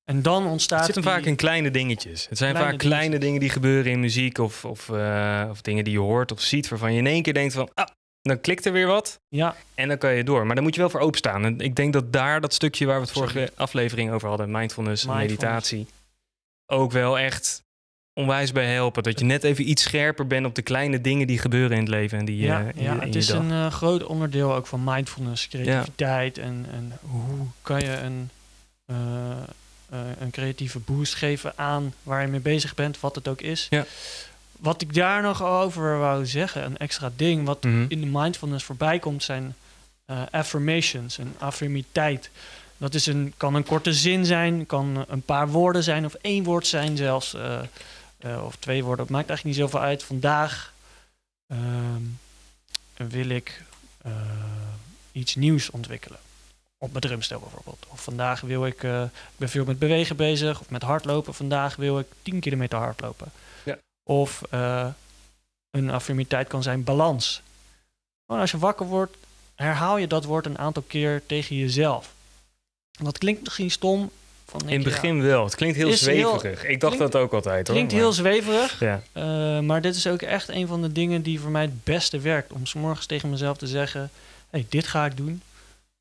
S2: En dan ontstaat
S1: Het zit hem vaak in kleine dingetjes. Het zijn
S2: Kleine
S1: vaak kleine dingen die gebeuren in muziek of, of, eh, of dingen die je hoort of ziet waarvan je in één keer denkt van, ah, dan klikt er weer wat
S2: Ja,
S1: en dan kan je door. Maar dan moet je wel voor openstaan. En ik denk dat daar dat stukje waar we het vorige aflevering over hadden, mindfulness, en
S2: Mindfulness.
S1: meditatie, ook wel echt onwijs bij helpen. Dat je net even iets scherper bent op de kleine dingen die gebeuren in het leven en die
S2: ja,
S1: eh, in,
S2: ja
S1: in
S2: het is
S1: dag.
S2: een eh, groot onderdeel ook van mindfulness, creativiteit. En, en hoe kan je een, een creatieve boost geven aan waar je mee bezig bent, wat het ook is.
S1: Ja.
S2: Wat ik daar nog over wou zeggen, een extra ding wat
S1: Mhm.
S2: in de mindfulness voorbij komt, zijn eh, affirmations, een affirmiteit. Dat is een, kan een korte zin zijn, kan een paar woorden zijn of één woord zijn zelfs. eh, eh, of twee woorden, het maakt eigenlijk niet zoveel uit. Vandaag ehm, wil ik eh, iets nieuws ontwikkelen. Op mijn drumstel bijvoorbeeld. Of vandaag wil ik, eh, ik ben veel met bewegen bezig of met hardlopen. Vandaag wil ik 10 kilometer hardlopen.
S1: Ja.
S2: Of eh, een affirmiteit kan zijn balans. Gewoon als je wakker wordt, herhaal je dat woord een aantal keer tegen jezelf. En dat klinkt misschien stom. Van,
S1: In het
S2: ja,
S1: begin wel. Het klinkt heel zweverig. ik dacht
S2: klinkt-
S1: dat ook altijd hoor.
S2: klinkt
S1: maar-
S2: heel zweverig.
S1: Ja.
S2: Uh, maar dit is ook echt een van de dingen die voor mij het beste werkt. Om 's morgens tegen mezelf te zeggen: hey, dit ga ik doen.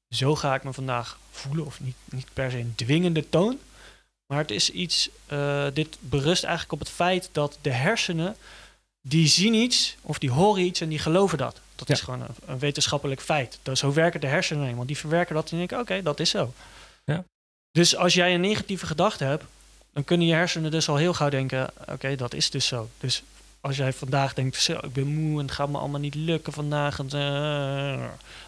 S2: Zo ga ik me vandaag voelen. Of niet, niet per se een dwingende toon. Maar het is iets. eh, dit berust eigenlijk op het feit dat de hersenen. die zien iets of die horen iets en die geloven dat. Dat
S1: Ja.
S2: is gewoon een, een wetenschappelijk feit. Dus zo werken de hersenen eenmaal. Die verwerken dat en denken: oké, dat is zo.
S1: Ja.
S2: Dus als jij een negatieve gedachte hebt, dan kunnen je hersenen dus al heel gauw denken: oké, dat is dus zo. Dus als jij vandaag denkt: zo, ik ben moe en het gaat me allemaal niet lukken vandaag, en,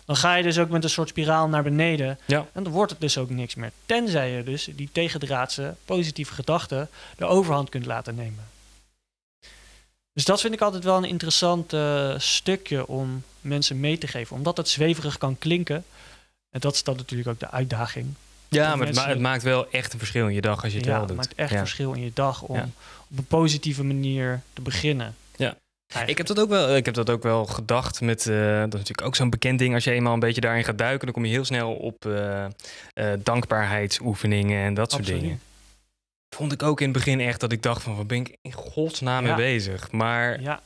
S2: dan ga je dus ook met een soort spiraal naar beneden.
S1: Ja.
S2: En dan wordt het dus ook niks meer. Tenzij je dus die tegendraadse positieve gedachten de overhand kunt laten nemen. Dus dat vind ik altijd wel een interessant eh, stukje om mensen mee te geven, omdat het zweverig kan klinken. En dat is dan natuurlijk ook de uitdaging.
S1: Ja, maar het, ma- het maakt wel echt een verschil in je dag als je het
S2: ja,
S1: wel
S2: het
S1: doet.
S2: maakt echt
S1: Ja.
S2: verschil in je dag om
S1: Ja.
S2: op een positieve manier te beginnen.
S1: Ja.
S2: Eigenlijk.
S1: Ik heb, dat ook wel, ik heb dat ook wel gedacht met, eh, dat is natuurlijk ook zo'n bekend ding. Als je eenmaal een beetje daarin gaat duiken, dan kom je heel snel op eh, eh, dankbaarheidsoefeningen en dat soort
S2: Absoluut.
S1: dingen. Vond ik ook in het begin echt dat ik dacht van, wat ben ik in godsnaam mee bezig? Maar
S2: Ja,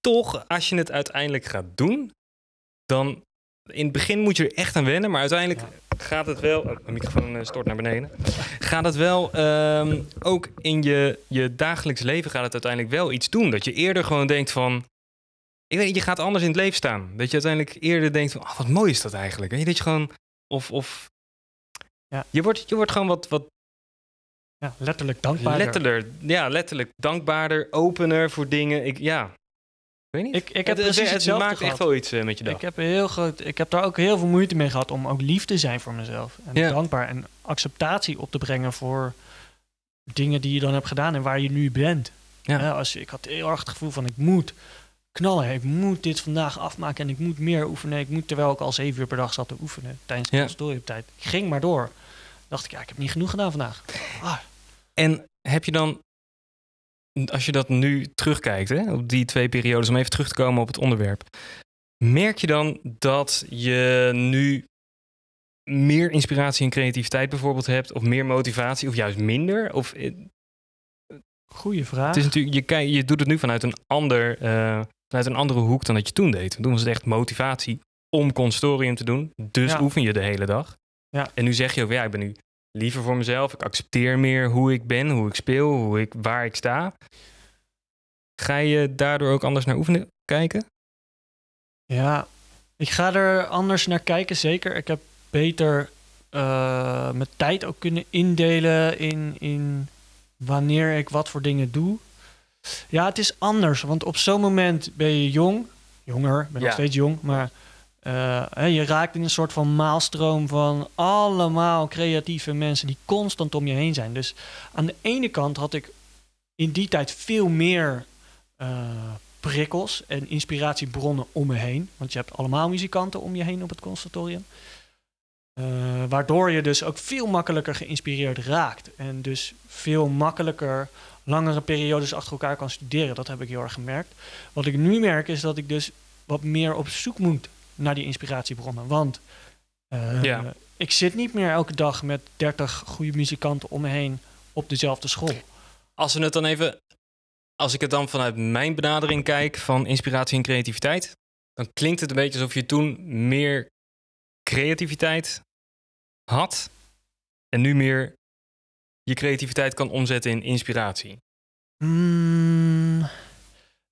S1: toch, als je het uiteindelijk gaat doen, dan in het begin moet je er echt aan wennen, maar uiteindelijk gaat het wel. Oh, microfoon eh, stort naar beneden. Gaat het wel ehm, ook in je, je dagelijks leven gaat het uiteindelijk wel iets doen. Dat je eerder gewoon denkt van. Ik weet niet, je gaat anders in het leven staan. Dat je uiteindelijk eerder denkt van, oh, wat mooi is dat eigenlijk. Weet je, dat je gewoon, of, of
S2: Ja.
S1: je, wordt, je wordt gewoon wat, wat
S2: ja, letterlijk dankbaar.
S1: letterlijk, ja, letterlijk dankbaarder, opener voor dingen. Ik, ja, ik weet niet.
S2: Ik, ik heb
S1: het,
S2: precies
S1: het
S2: hetzelfde
S1: maakt
S2: gehad.
S1: echt wel iets eh, met je dag.
S2: Ik heb, heel groot, ik heb daar ook heel veel moeite mee gehad om ook lief te zijn voor mezelf. En
S1: Ja.
S2: dankbaar en acceptatie op te brengen voor dingen die je dan hebt gedaan en waar je nu bent.
S1: Ja.
S2: Als ik had heel erg het gevoel van ik moet knallen. Ik moet dit vandaag afmaken en ik moet meer oefenen. Ik moet terwijl ik al zeven uur per dag zat te oefenen tijdens de
S1: Ja.
S2: consultoriumtijd. Ik ging maar door. dacht ik, ja, ik heb niet genoeg gedaan vandaag. Ah,
S1: En heb je dan, als je dat nu terugkijkt, hè, op die twee periodes, om even terug te komen op het onderwerp, merk je dan dat je nu meer inspiratie en creativiteit bijvoorbeeld hebt, of meer motivatie, of juist minder? Of, eh,
S2: goeie vraag.
S1: het is natuurlijk, je, kijk- je doet het nu vanuit een, ander, eh, vanuit een andere hoek dan dat je toen deed. Toen was het echt motivatie om consortium te doen, dus
S2: Ja.
S1: oefen je de hele dag.
S2: Ja.
S1: En nu zeg je ook, ja, ik ben nu liever voor mezelf. Ik accepteer meer hoe ik ben, hoe ik speel, hoe ik, waar ik sta. Ga je daardoor ook anders naar oefenen kijken?
S2: Ja, ik ga er anders naar kijken, zeker. Ik heb beter eh, mijn tijd ook kunnen indelen in, in wanneer ik wat voor dingen doe. Ja, het is anders, want op zo'n moment ben je jong, jonger, ik ben nog steeds jong, maar eh, je raakt in een soort van maalstroom van allemaal creatieve mensen die constant om je heen zijn. Dus aan de ene kant had ik in die tijd veel meer eh, prikkels en inspiratiebronnen om me heen. Want je hebt allemaal muzikanten om je heen op het conservatorium. Eh, waardoor je dus ook veel makkelijker geïnspireerd raakt. En dus veel makkelijker langere periodes achter elkaar kan studeren. Dat heb ik heel erg gemerkt. Wat ik nu merk is dat ik dus wat meer op zoek moet naar die inspiratiebronnen. Want eh,
S1: Ja.
S2: ik zit niet meer elke dag met 30 goede muzikanten om me heen op dezelfde school.
S1: Als we het dan even, als ik het dan vanuit mijn benadering kijk van inspiratie en creativiteit, dan klinkt het een beetje alsof je toen meer creativiteit had en nu meer je creativiteit kan omzetten in inspiratie.
S2: Hmm,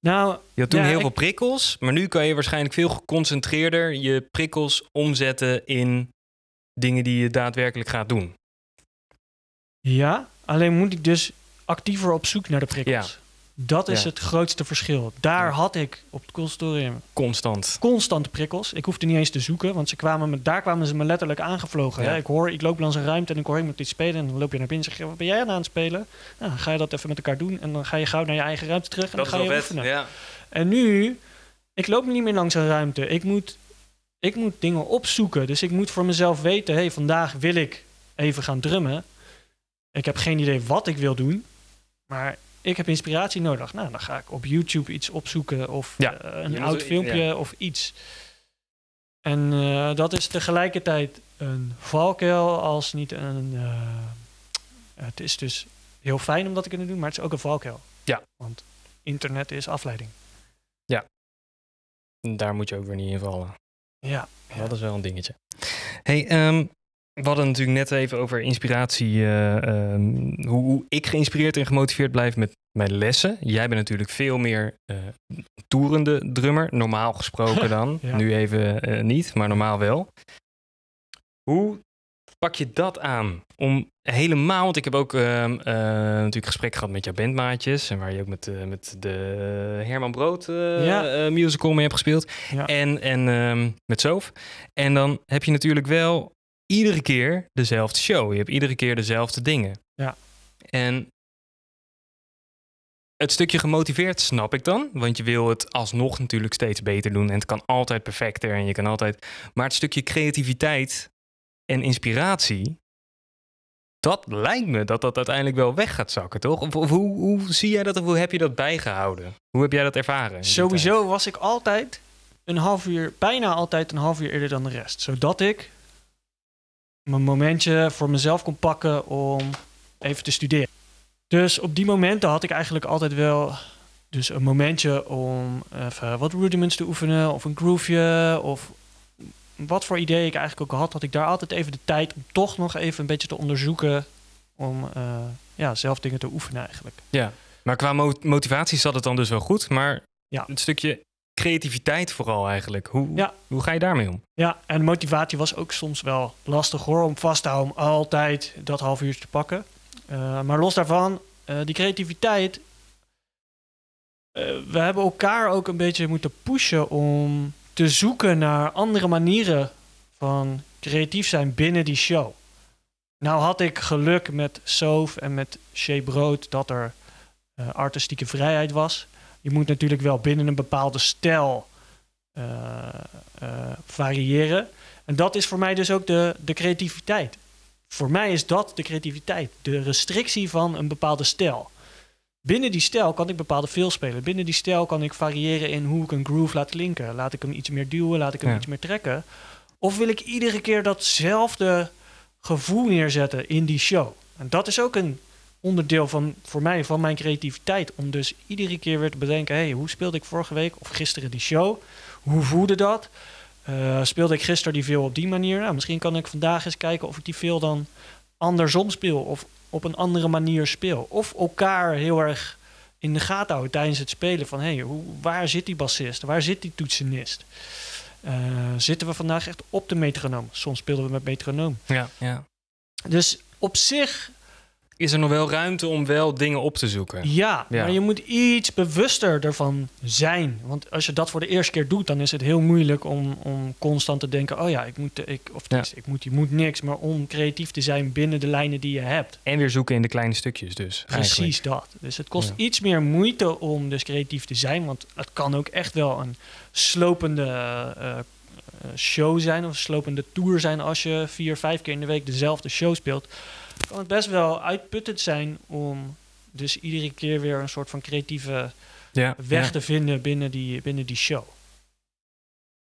S2: nou,
S1: Je had toen
S2: Ja,
S1: heel
S2: ik-
S1: veel prikkels, maar nu kan je waarschijnlijk veel geconcentreerder je prikkels omzetten in dingen die je daadwerkelijk gaat doen.
S2: ja, alleen moet ik dus actiever op zoek naar de prikkels. Dat is
S1: Ja.
S2: het grootste verschil. Daar
S1: Ja.
S2: had ik op het conservatorium
S1: Constant.
S2: constante prikkels. Ik hoefde niet eens te zoeken, want ze kwamen me, daar kwamen ze me letterlijk aangevlogen.
S1: Ja.
S2: Ik hoor, ik loop langs een ruimte en ik hoor iemand iets spelen. En dan loop je naar binnen en zeg je, wat ben jij aan het spelen? Nou, dan ga je dat even met elkaar doen. En dan ga je gauw naar je eigen ruimte terug en dan ga je oefenen.
S1: Ja.
S2: En nu, ik loop niet meer langs een ruimte. Ik moet, ik moet dingen opzoeken. Dus ik moet voor mezelf weten, hey, vandaag wil ik even gaan drummen. Ik heb geen idee wat ik wil doen, maar ik heb inspiratie nodig. Nou, dan ga ik op YouTube iets opzoeken of
S1: Ja,
S2: eh, een oud filmpje
S1: ja.
S2: of iets. En eh, dat is tegelijkertijd een valkuil als niet een... eh, het is dus heel fijn om dat te kunnen doen, maar het is ook een valkuil.
S1: Ja.
S2: Want internet is afleiding.
S1: Daar moet je ook weer niet in vallen.
S2: Ja.
S1: Dat is wel een dingetje. Hey, ehm, we hadden natuurlijk net even over inspiratie. eh, ehm, hoe, hoe ik geïnspireerd en gemotiveerd blijf met mijn lessen. Jij bent natuurlijk veel meer eh toerende drummer. Normaal gesproken dan.
S2: Ja.
S1: Nu even eh, niet, maar normaal wel. Hoe pak je dat aan? Om helemaal, want ik heb ook ehm, eh, natuurlijk gesprek gehad met jouw bandmaatjes. En waar je ook met, met de Herman Brood
S2: Ja.
S1: musical mee hebt gespeeld.
S2: Ja.
S1: En, en ehm, met Soof. En dan heb je natuurlijk wel iedere keer dezelfde show. Je hebt iedere keer dezelfde dingen.
S2: Ja.
S1: En het stukje gemotiveerd snap ik dan. Want je wil het alsnog natuurlijk steeds beter doen. En het kan altijd perfecter. En je kan altijd. Maar het stukje creativiteit en inspiratie. Dat lijkt me dat dat uiteindelijk wel weg gaat zakken, toch? Of, of hoe, hoe zie jij dat? Of hoe heb je dat bijgehouden? Hoe heb jij dat ervaren?
S2: Sowieso was ik altijd een half uur, bijna altijd een half uur eerder dan de rest. Zodat ik mijn momentje voor mezelf kon pakken om even te studeren. Dus op die momenten had ik eigenlijk altijd wel dus een momentje om even wat rudiments te oefenen of een grooveje of wat voor idee ik eigenlijk ook had, had ik daar altijd even de tijd om toch nog even een beetje te onderzoeken om eh, ja, zelf dingen te oefenen eigenlijk.
S1: Maar qua mo- motivatie zat het dan dus wel goed. Maar
S2: Ja.
S1: het stukje creativiteit vooral eigenlijk. Hoe,
S2: Ja.
S1: hoe ga je daarmee om?
S2: Ja, en motivatie was ook soms wel lastig hoor, om vast te houden om altijd dat half uurtje te pakken. Eh, maar los daarvan, eh, die creativiteit. eh, we hebben elkaar ook een beetje moeten pushen om te zoeken naar andere manieren van creatief zijn binnen die show. Nou had ik geluk met Soof en met Shea Brood dat er artistieke vrijheid was. Je moet natuurlijk wel binnen een bepaalde stijl eh, variëren. En dat is voor mij dus ook de, de creativiteit. Voor mij is dat de creativiteit. De restrictie van een bepaalde stijl. Binnen die stijl kan ik bepaalde veel spelen. Binnen die stijl kan ik variëren in hoe ik een groove laat linken. Laat ik hem iets meer duwen, laat ik hem
S1: Ja.
S2: iets meer trekken. Of wil ik iedere keer datzelfde gevoel neerzetten in die show. En dat is ook een onderdeel van, voor mij van mijn creativiteit. Om dus iedere keer weer te bedenken... Hey, hoe speelde ik vorige week of gisteren die show? Hoe voelde dat? Eh, speelde ik gisteren die veel op die manier? Nou, misschien kan ik vandaag eens kijken of ik die veel dan andersom speel. Of op een andere manier speel. Of elkaar heel erg in de gaten houden tijdens het spelen. Van, hey, hoe, waar zit die bassist? Waar zit die toetsenist? Eh, zitten we vandaag echt op de metronoom? Soms speelden we met metronoom.
S1: Ja, ja.
S2: Dus op zich
S1: Is er nog wel ruimte om wel dingen op te zoeken?
S2: Ja,
S1: Ja.
S2: maar je moet iets bewuster ervan zijn. Want als je dat voor de eerste keer doet, dan is het heel moeilijk om, om constant te denken: oh ja, ik moet, ik, of
S1: Ja.
S2: tenminste, ik moet, je moet niks, maar om creatief te zijn binnen de lijnen die je hebt.
S1: En weer zoeken in de kleine stukjes dus.
S2: Precies
S1: eigenlijk.
S2: dat. Dus het kost
S1: Ja.
S2: iets meer moeite om dus creatief te zijn, want het kan ook echt wel een slopende eh, eh, show zijn of een slopende tour zijn als je vier, vijf keer in de week dezelfde show speelt. Kan het best wel uitputtend zijn om dus iedere keer weer een soort van creatieve
S1: Ja.
S2: weg
S1: ja.
S2: te vinden binnen die, binnen die show.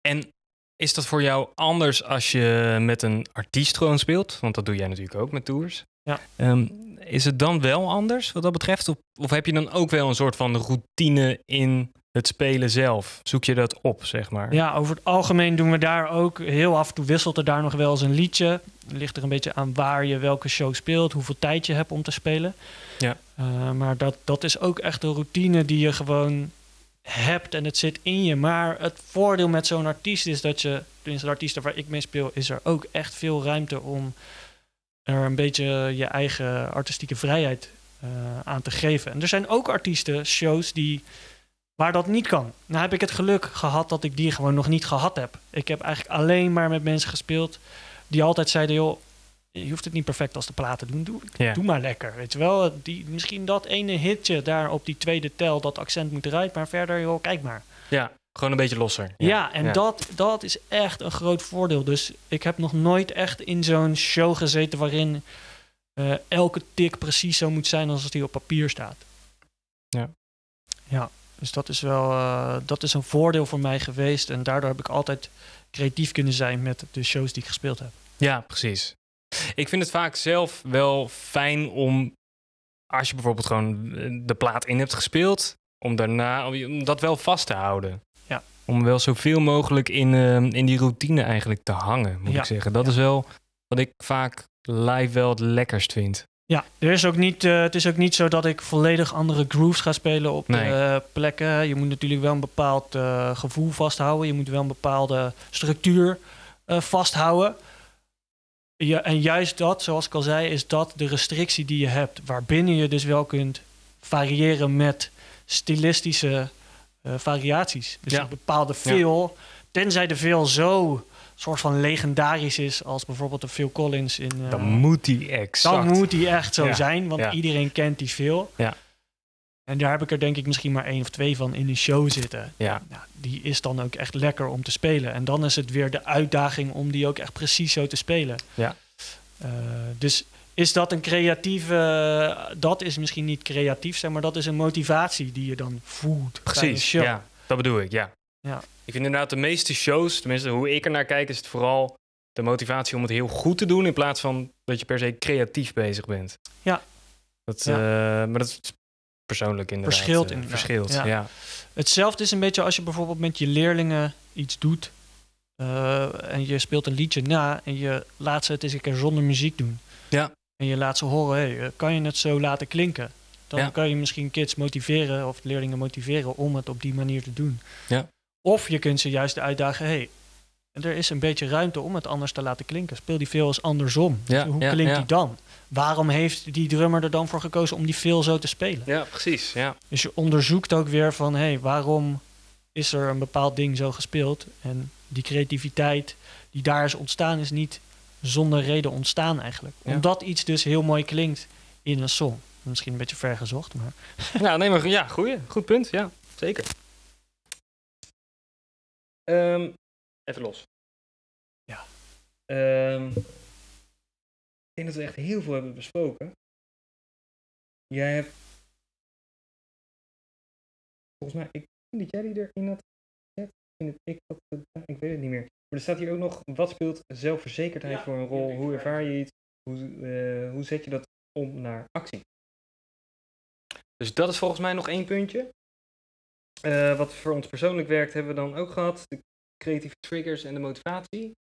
S1: En is dat voor jou anders als je met een artiest gewoon speelt? Want dat doe jij natuurlijk ook met tours.
S2: Ja.
S1: Ehm, is het dan wel anders wat dat betreft? Of, of heb je dan ook wel een soort van routine in het spelen zelf? Zoek je dat op, zeg maar?
S2: Ja, over het algemeen doen we daar ook heel af en toe wisselt er daar nog wel eens een liedje. Het ligt er een beetje aan waar je welke show speelt, hoeveel tijd je hebt om te spelen.
S1: Ja.
S2: Eh, maar dat, dat is ook echt een routine die je gewoon hebt en het zit in je. Maar het voordeel met zo'n artiest is dat je, tenminste de artiesten waar ik mee speel, is er ook echt veel ruimte om er een beetje je eigen artistieke vrijheid eh, aan te geven. En er zijn ook artiesten, shows die waar dat niet kan. Nou heb ik het geluk gehad dat ik die gewoon nog niet gehad heb. Ik heb eigenlijk alleen maar met mensen gespeeld die altijd zeiden, joh, je hoeft het niet perfect als de platen doen. Doe, maar lekker. Weet je wel, die, misschien dat ene hitje daar op die tweede tel, dat accent moet eruit. Maar verder, joh, kijk maar.
S1: Ja, gewoon een beetje losser.
S2: Ja, en
S1: ja.
S2: Dat, dat is echt een groot voordeel. Dus ik heb nog nooit echt in zo'n show gezeten waarin eh, elke tik precies zo moet zijn als die op papier staat.
S1: Ja.
S2: Ja, dus dat is wel eh, dat is een voordeel voor mij geweest. En daardoor heb ik altijd creatief kunnen zijn met de shows die ik gespeeld heb.
S1: Ja, precies. Ik vind het vaak zelf wel fijn om, als je bijvoorbeeld gewoon eh, de plaat in hebt gespeeld, om daarna om dat wel vast te houden.
S2: Ja.
S1: Om wel zoveel mogelijk in, eh, in die routine eigenlijk te hangen, moet
S2: Ja.
S1: ik zeggen. Dat
S2: Ja.
S1: is wel wat ik vaak live wel het lekkerst vind.
S2: Ja, er is ook niet, eh, het is ook niet zo dat ik volledig andere grooves ga spelen op
S1: Nee.
S2: eh, plekken. Je moet natuurlijk wel een bepaald eh, gevoel vasthouden. Je moet wel een bepaalde structuur vasthouden. Ja, en juist dat, zoals ik al zei, is dat de restrictie die je hebt. Waarbinnen je dus wel kunt variëren met stilistische variaties. Dus
S1: Ja.
S2: een bepaalde veel, tenzij de veel zo soort van legendarisch is als bijvoorbeeld de Phil Collins in... eh,
S1: Dan moet die exact.
S2: dan moet die echt zo
S1: Ja,
S2: zijn, want
S1: ja.
S2: iedereen kent die veel.
S1: Ja.
S2: En daar heb ik er denk ik misschien maar één of twee van in een show zitten.
S1: Ja,
S2: Nou, die is dan ook echt lekker om te spelen. En dan is het weer de uitdaging om die ook echt precies zo te spelen.
S1: Ja.
S2: Eh, dus is dat een creatieve... dat is misschien niet creatief zijn, maar dat is een motivatie die je dan voelt bij een
S1: precies.
S2: show.
S1: Ja, dat bedoel ik, ja.
S2: Ja.
S1: Ik vind inderdaad de meeste shows, tenminste hoe ik er naar kijk, is het vooral de motivatie om het heel goed te doen in plaats van dat je per se creatief bezig bent.
S2: Ja.
S1: Dat,
S2: Ja.
S1: eh, maar dat is persoonlijk inderdaad.
S2: Verschilt
S1: eh,
S2: inderdaad,
S1: Verschilt, ja.
S2: ja. Hetzelfde is een beetje als je bijvoorbeeld met je leerlingen iets doet. eh, en je speelt een liedje na en je laat ze het eens een keer zonder muziek doen.
S1: Ja.
S2: En je laat ze horen, hey, kan je het zo laten klinken? Dan
S1: Ja.
S2: kan je misschien kids motiveren of leerlingen motiveren om het op die manier te doen.
S1: Ja.
S2: Of je kunt ze juist uitdagen, hey, er is een beetje ruimte om het anders te laten klinken. Speel die veel eens andersom.
S1: Ja,
S2: Hoe
S1: ja,
S2: klinkt
S1: ja.
S2: die dan? Waarom heeft die drummer er dan voor gekozen om die veel zo te spelen?
S1: Ja, precies. Ja.
S2: Dus je onderzoekt ook weer van, hé, hey, waarom is er een bepaald ding zo gespeeld? En die creativiteit die daar is ontstaan, is niet zonder reden ontstaan eigenlijk.
S1: Ja.
S2: Omdat iets dus heel mooi klinkt in een song. Misschien een beetje ver gezocht, maar...
S1: ja, nee, maar ja, goeie, goed punt. Ja, zeker. Ehm, even los.
S2: Ja.
S1: Ehm, ik denk dat we echt heel veel hebben besproken. Jij hebt. Volgens mij, ik denk dat jij die erin had gezet. Vind het ik? Ik weet het niet meer. Maar er staat hier ook nog: wat speelt zelfverzekerdheid
S2: Ja,
S1: voor een rol? Hoe ervaar je iets? Hoe, eh, hoe zet je dat om naar actie? Dus dat is volgens mij nog één puntje. Eh, wat voor ons persoonlijk werkt, hebben we dan ook gehad. De creatieve triggers en de motivatie.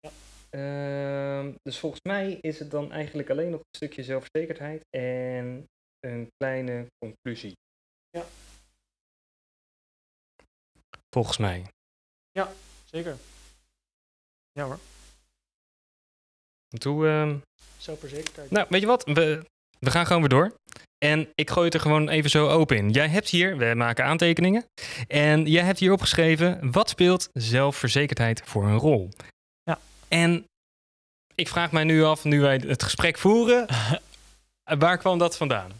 S2: Ja.
S1: Ehm, dus volgens mij is het dan eigenlijk alleen nog een stukje zelfverzekerdheid en een kleine conclusie.
S2: Ja.
S1: Volgens mij.
S2: Zeker. Ja hoor,
S1: Toe, ehm,
S2: zelfverzekerdheid.
S1: nou, weet je wat? We, we gaan gewoon weer door. En ik gooi het er gewoon even zo open in. Jij hebt hier, we maken aantekeningen. En jij hebt hier opgeschreven, wat speelt zelfverzekerdheid voor een rol?
S2: Ja.
S1: En ik vraag mij nu af, nu wij het gesprek voeren, waar kwam dat vandaan?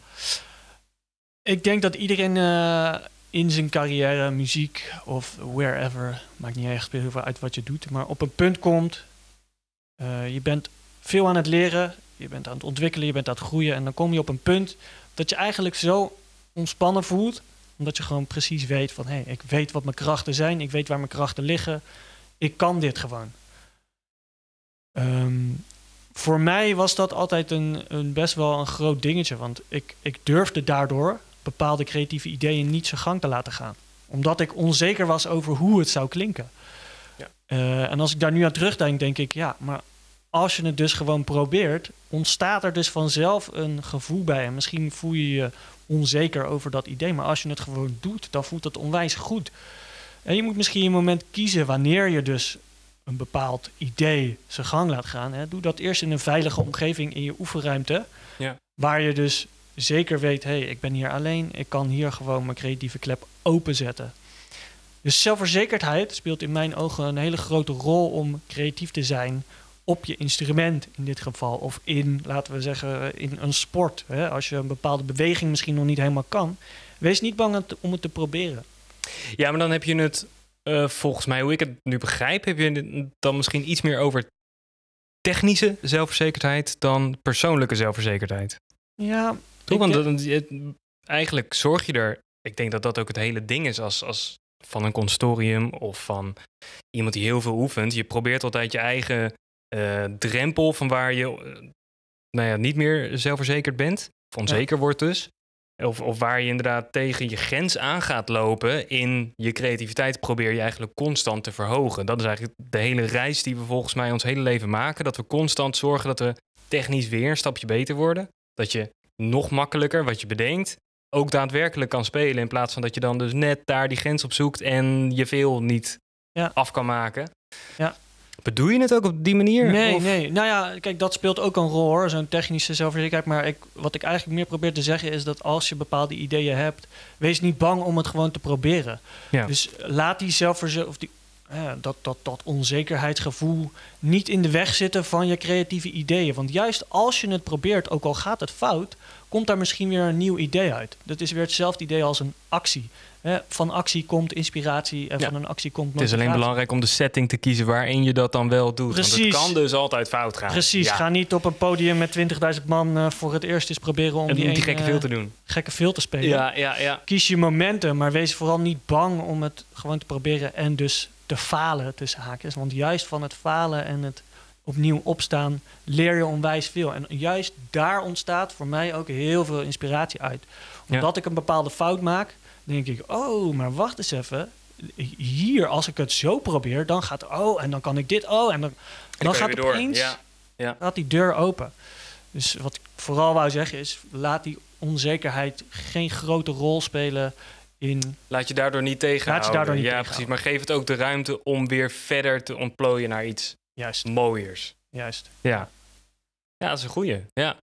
S2: Ik denk dat iedereen eh, in zijn carrière, muziek of wherever, maakt niet echt heel veel uit wat je doet, maar op een punt komt, uh, je bent veel aan het leren, je bent aan het ontwikkelen, je bent aan het groeien en dan kom je op een punt dat je eigenlijk zo ontspannen voelt, omdat je gewoon precies weet van hé, hey, ik weet wat mijn krachten zijn, ik weet waar mijn krachten liggen, ik kan dit gewoon. Um, voor mij was dat altijd een, een, best wel een groot dingetje. Want ik, ik durfde daardoor bepaalde creatieve ideeën niet zijn gang te laten gaan. Omdat ik onzeker was over hoe het zou klinken. Ja. Uh, en als ik daar nu aan terugdenk, denk ik, ja, maar als je het dus gewoon probeert, ontstaat er dus vanzelf een gevoel bij. En misschien voel je je onzeker over dat idee, maar als je het gewoon doet, dan voelt het onwijs goed. En je moet misschien een moment kiezen wanneer je dus een bepaald idee zijn gang laat gaan. Hè. Doe dat eerst in een veilige omgeving in je oefenruimte. Ja. Waar je dus zeker weet, hé, hey, ik ben hier alleen. Ik kan hier gewoon mijn creatieve klep openzetten. Dus zelfverzekerdheid speelt in mijn ogen een hele grote rol om creatief te zijn op je instrument in dit geval. Of in, laten we zeggen, in een sport. Hè. Als je een bepaalde beweging misschien nog niet helemaal kan. Wees niet bang om het te proberen.
S1: Ja, maar dan heb je het uh, volgens mij, hoe ik het nu begrijp, heb je dan misschien iets meer over technische zelfverzekerdheid dan persoonlijke zelfverzekerdheid.
S2: Ja.
S1: Toch? Want eigenlijk zorg je er. Ik denk dat dat ook het hele ding is als, als van een constorium of van iemand die heel veel oefent. Je probeert altijd je eigen uh, drempel van waar je uh, nou ja, niet meer zelfverzekerd bent, of onzeker wordt dus. Of, of waar je inderdaad tegen je grens aan gaat lopen in je creativiteit, probeer je eigenlijk constant te verhogen. Dat is eigenlijk de hele reis die we volgens mij ons hele leven maken. Dat we constant zorgen dat we technisch weer een stapje beter worden. Dat je nog makkelijker wat je bedenkt ook daadwerkelijk kan spelen. In plaats van dat je dan dus net daar die grens op zoekt en je veel niet ja. af kan maken.
S2: Ja.
S1: Bedoel je het ook op die manier?
S2: Nee, nee. Nou ja, kijk, dat speelt ook een rol hoor, zo'n technische zelfverzekerdheid. Maar ik, wat ik eigenlijk meer probeer te zeggen is dat als je bepaalde ideeën hebt, wees niet bang om het gewoon te proberen. Ja. Dus laat die zelfverzekerdheid, dat, dat, dat onzekerheidsgevoel niet in de weg zitten van je creatieve ideeën. Want juist als je het probeert, ook al gaat het fout, komt daar misschien weer een nieuw idee uit. Dat is weer hetzelfde idee als een actie. Van actie komt inspiratie en van een actie komt
S1: motivatie. Het is alleen belangrijk om de setting te kiezen waarin je dat dan wel doet. Precies. Want het kan dus altijd fout gaan.
S2: Precies. Ga niet op een podium met 20.000 man uh, voor het eerst eens proberen om die,
S1: die gekke veel te doen.
S2: Gekke veel te spelen.
S1: Ja, ja, ja.
S2: Kies je momenten, maar wees vooral niet bang om het gewoon te proberen en dus te falen tussen haakjes. Want juist van het falen en het opnieuw opstaan leer je onwijs veel. En juist daar ontstaat voor mij ook heel veel inspiratie uit. Omdat ik een bepaalde fout maak, denk ik, oh, maar wacht eens even. Hier, als ik het zo probeer, dan gaat, oh, en dan kan ik dit, oh, en dan, dan, gaat het opeens, ja. Ja. gaat die deur open. Dus wat ik vooral wou zeggen is, laat die onzekerheid geen grote rol spelen in...
S1: Laat je daardoor niet tegenhouden. Laat je daardoor niet ja, precies. Maar geef het ook de ruimte om weer verder te ontplooien naar iets Juist. mooiers.
S2: Juist.
S1: Ja. Ja, dat is een goeie. Ja.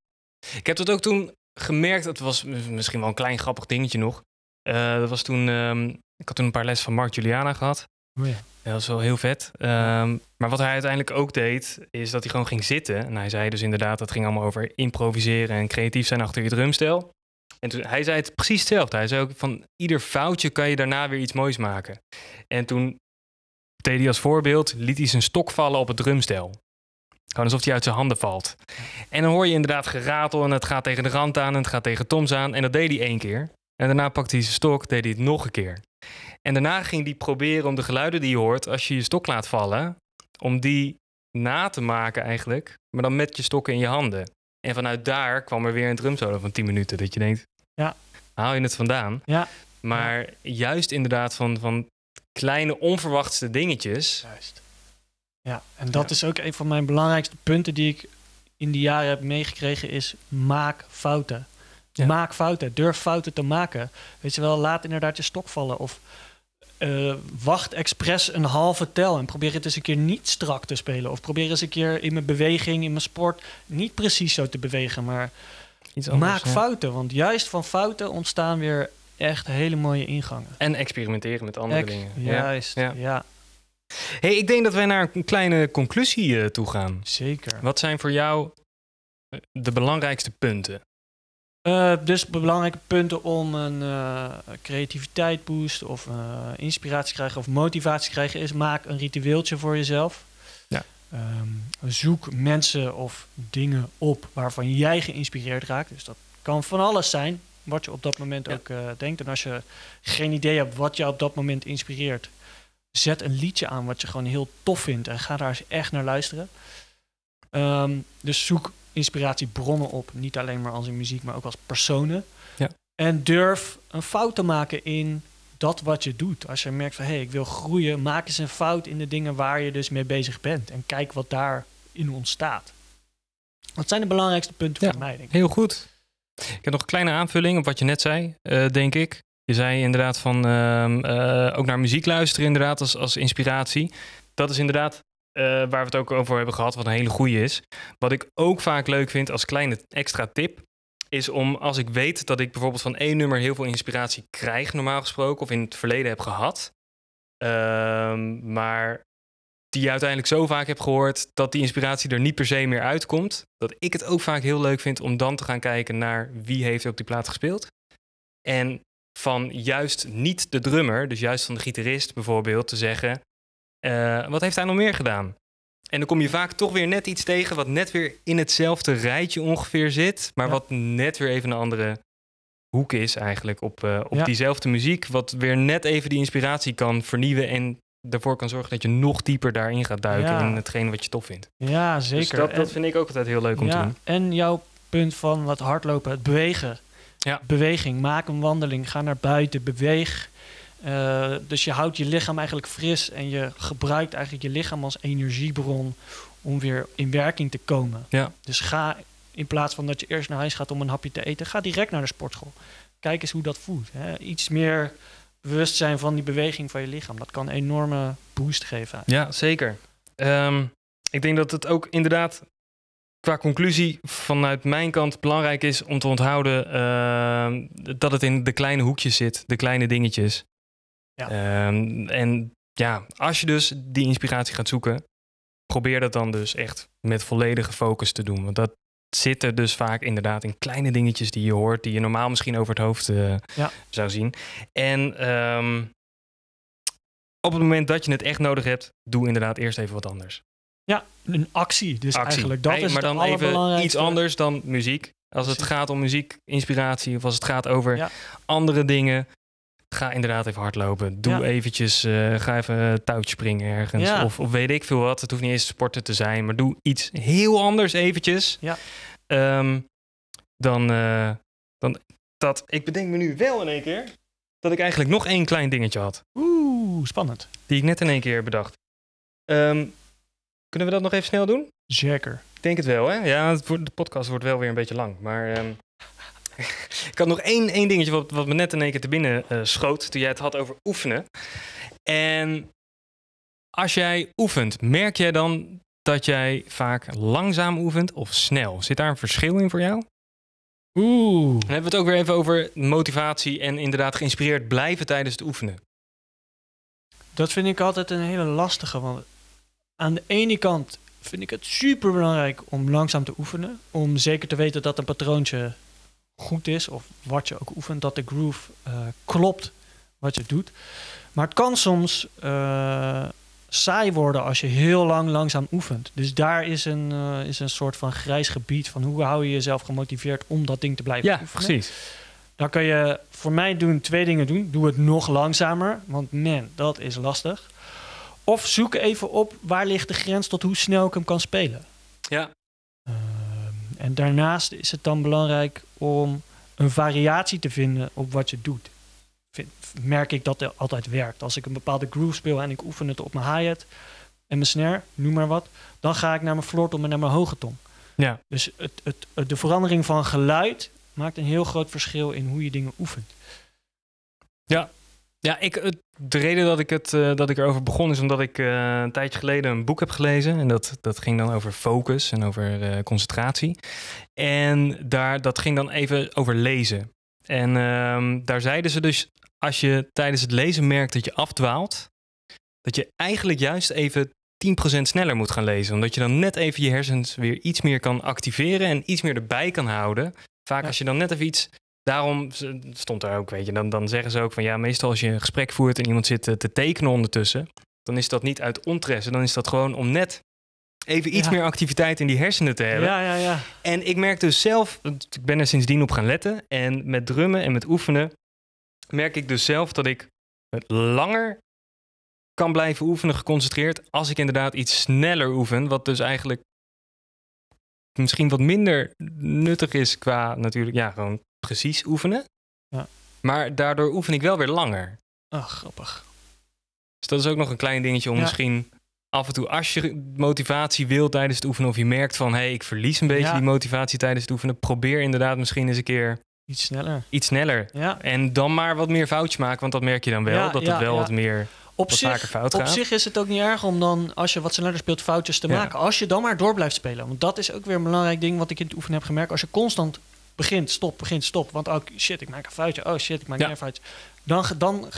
S1: Ik heb dat ook toen gemerkt. Het was misschien wel een klein grappig dingetje nog. Uh, dat was toen, um, ik had toen een paar lessen van Mark Juliana gehad.
S2: Oh ja.
S1: Dat was wel heel vet. Um, maar wat hij uiteindelijk ook deed, is dat hij gewoon ging zitten. En hij zei dus inderdaad, dat ging allemaal over improviseren en creatief zijn achter je drumstel. En toen, hij zei het precies hetzelfde. Hij zei ook van ieder foutje kan je daarna weer iets moois maken. En toen deed hij als voorbeeld, liet hij zijn stok vallen op het drumstel. Gewoon alsof hij uit zijn handen valt. En dan hoor je inderdaad geratel en het gaat tegen de rand aan en het gaat tegen Toms aan. En dat deed hij één keer. En daarna pakte hij zijn stok, deed hij het nog een keer. En daarna ging hij proberen om de geluiden die je hoort als je je stok laat vallen, om die na te maken eigenlijk, maar dan met je stokken in je handen. En vanuit daar kwam er weer een drumsolo van 10 minuten. Dat je denkt,
S2: ja.
S1: haal je het vandaan?
S2: Ja.
S1: Maar juist inderdaad van, van kleine onverwachte dingetjes.
S2: Juist. Ja, en dat is ook een van mijn belangrijkste punten die ik in die jaren heb meegekregen, is maak fouten. Maak fouten, durf fouten te maken. Weet je wel, laat inderdaad je stok vallen. Of uh, wacht expres een halve tel en probeer het eens een keer niet strak te spelen. Of probeer eens een keer in mijn beweging, in mijn sport, niet precies zo te bewegen, maar Iets anders, maak fouten. Want juist van fouten ontstaan weer echt hele mooie ingangen.
S1: En experimenteren met andere dingen.
S2: Juist, ja. ja.
S1: Hey, ik denk dat wij naar een kleine conclusie uh, toe gaan.
S2: Zeker.
S1: Wat zijn voor jou eh, de belangrijkste punten
S2: Uh, dus belangrijke punten om een uh, creativiteit boost of inspiratie krijgen of motivatie krijgen is maak een ritueeltje voor jezelf.
S1: Ja.
S2: Um, zoek mensen of dingen op waarvan jij geïnspireerd raakt. Dus dat kan van alles zijn wat je op dat moment ja. ook denkt. En als je geen idee hebt wat je op dat moment inspireert, zet een liedje aan wat je gewoon heel tof vindt en ga daar eens echt naar luisteren. Um, dus zoek inspiratiebronnen op. Niet alleen maar als in muziek, maar ook als personen.
S1: Ja.
S2: En durf een fout te maken in dat wat je doet. Als je merkt van hé, hey, ik wil groeien, maak eens een fout in de dingen waar je dus mee bezig bent. En kijk wat daarin ontstaat. Wat zijn de belangrijkste punten
S1: ja,
S2: voor mij? Denk ik.
S1: Heel goed. Ik heb nog een kleine aanvulling op wat je net zei, uh, denk ik. Je zei inderdaad van uh, uh, ook naar muziek luisteren, inderdaad, als, als inspiratie. Dat is inderdaad uh, waar we het ook over hebben gehad, wat een hele goede is. Wat ik ook vaak leuk vind als kleine extra tip, is om als ik weet dat ik bijvoorbeeld van één nummer heel veel inspiratie krijg, normaal gesproken, of in het verleden heb gehad, uh, maar die uiteindelijk zo vaak heb gehoord dat die inspiratie er niet per se meer uitkomt, dat ik het ook vaak heel leuk vind om dan te gaan kijken naar wie heeft op die plaat gespeeld. En van juist niet de drummer, dus juist van de gitarist bijvoorbeeld, te zeggen: uh, wat heeft hij nog meer gedaan? En dan kom je vaak toch weer net iets tegen wat net weer in hetzelfde rijtje ongeveer zit, maar ja. wat net weer even een andere hoek is eigenlijk op, uh, op ja. diezelfde muziek, wat weer net even die inspiratie kan vernieuwen en ervoor kan zorgen dat je nog dieper daarin gaat duiken ja. in hetgeen wat je tof vindt.
S2: Ja, zeker.
S1: Dus dat, dat vind ik ook altijd heel leuk om te doen.
S2: En jouw punt van wat hardlopen, het bewegen.
S1: Ja.
S2: Beweging, maak een wandeling, ga naar buiten, beweeg. Uh, dus je houdt je lichaam eigenlijk fris en je gebruikt eigenlijk je lichaam als energiebron om weer in werking te komen.
S1: Ja.
S2: Dus ga in plaats van dat je eerst naar huis gaat om een hapje te eten, ga direct naar de sportschool. Kijk eens hoe dat voelt. Hè. Iets meer bewustzijn van die beweging van je lichaam. Dat kan een enorme boost geven. Eigenlijk.
S1: Ja, zeker. Um, ik denk dat het ook inderdaad qua conclusie vanuit mijn kant belangrijk is om te onthouden uh, dat het in de kleine hoekjes zit, de kleine dingetjes.
S2: Ja.
S1: Um, en ja, als je dus die inspiratie gaat zoeken, probeer dat dan dus echt met volledige focus te doen. Want dat zit er dus vaak inderdaad in kleine dingetjes die je hoort, die je normaal misschien over het hoofd uh,
S2: ja.
S1: zou zien. En um, op het moment dat je het echt nodig hebt, doe inderdaad eerst even wat anders.
S2: Ja, een actie. Dus
S1: actie.
S2: eigenlijk dat
S1: nee,
S2: is
S1: maar dan even iets anders dan muziek. Als het gaat om muziek, inspiratie, of als het gaat over
S2: Ja.
S1: andere dingen, ga inderdaad even hardlopen. Doe
S2: Ja.
S1: eventjes, eh, ga even touwtje springen ergens.
S2: Ja.
S1: Of, of weet ik veel wat. Het hoeft niet eens sporten te zijn, maar doe iets heel anders eventjes.
S2: Ja.
S1: Ehm, dan, eh, dan dat. Ik bedenk me nu wel in één keer dat ik eigenlijk nog één klein dingetje had.
S2: Oeh, spannend.
S1: Die ik net in één keer bedacht. Ehm, kunnen we dat nog even snel doen?
S2: Zeker.
S1: Ik denk het wel, hè? Ja, de podcast wordt wel weer een beetje lang. Maar ehm, ik had nog één, één dingetje wat, wat me net in één keer te binnen eh, schoot toen jij het had over oefenen. En als jij oefent, merk jij dan dat jij vaak langzaam oefent of snel? Zit daar een verschil in voor jou?
S2: Oeh.
S1: Dan hebben we het ook weer even over motivatie en inderdaad geïnspireerd blijven tijdens het oefenen.
S2: Dat vind ik altijd een hele lastige. Want aan de ene kant vind ik het super belangrijk om langzaam te oefenen. Om zeker te weten dat een patroontje goed is. Of wat je ook oefent, dat de groove eh, klopt wat je doet. Maar het kan soms eh, saai worden als je heel lang langzaam oefent. Dus daar is een, eh, is een soort van grijs gebied van hoe hou je jezelf gemotiveerd om dat ding te blijven oefenen.
S1: precies.
S2: Dan kan je voor mij doen twee dingen doen. Doe het nog langzamer, want man, dat is lastig. Of zoek even op waar ligt de grens tot hoe snel ik hem kan spelen.
S1: Ja.
S2: En daarnaast is het dan belangrijk om een variatie te vinden op wat je doet. Vind, merk ik dat het altijd werkt. Als ik een bepaalde groove speel en ik oefen het op mijn hi-hat en mijn snare, noem maar wat, dan ga ik naar mijn floortom en naar mijn hoge tom.
S1: Ja.
S2: Dus het, het, het- de verandering van geluid maakt een heel groot verschil in hoe je dingen oefent.
S1: Ja, ik, het- de reden dat ik, het, eh, dat ik erover begon is omdat ik eh, een tijdje geleden een boek heb gelezen. En dat, dat ging dan over focus en over eh, concentratie. En daar, dat ging dan even over lezen. En ehm, daar zeiden ze dus, als je tijdens het lezen merkt dat je afdwaalt, dat je eigenlijk juist even 10% sneller moet gaan lezen. Omdat je dan net even je hersens weer iets meer kan activeren en iets meer erbij kan houden Vaak
S2: Ja.
S1: als je dan net even iets... Daarom stond er ook, weet je, dan, dan zeggen ze ook van... Ja, meestal als je een gesprek voert en iemand zit eh, te tekenen ondertussen... dan is dat niet uit ontresse. Dan is dat gewoon om net even iets
S2: Ja.
S1: meer activiteit in die hersenen te hebben.
S2: Ja, ja, ja.
S1: En ik merk dus zelf, ik ben er sindsdien op gaan letten. En met drummen en met oefenen merk ik dus zelf dat ik het langer kan blijven oefenen geconcentreerd. Als ik inderdaad iets sneller oefen. Wat dus eigenlijk misschien wat minder nuttig is qua natuurlijk, ja, gewoon precies oefenen.
S2: Ja.
S1: Maar daardoor oefen ik wel weer langer.
S2: Ach, grappig.
S1: Dus dat is ook nog een klein dingetje om
S2: Ja.
S1: misschien af en toe als je motivatie wil tijdens het oefenen of je merkt van hé, hey, ik verlies een beetje
S2: Ja.
S1: die motivatie tijdens het oefenen, probeer inderdaad misschien eens een keer
S2: Iets sneller.
S1: iets sneller.
S2: Ja.
S1: En dan maar wat meer foutjes maken, want dat merk je dan wel. Dat het wel wat meer.
S2: Op,
S1: Wat vaker
S2: zich, op zich is het ook niet erg om dan, als je wat sneller speelt, foutjes te
S1: Ja.
S2: maken. Als je dan maar door blijft spelen. Want dat is ook weer een belangrijk ding wat ik in het oefenen heb gemerkt. Als je constant begint, stop, begint, stop. Want ook, shit, ik maak een foutje. Oh shit, ik maak
S1: Ja.
S2: een foutje. Dan, dan,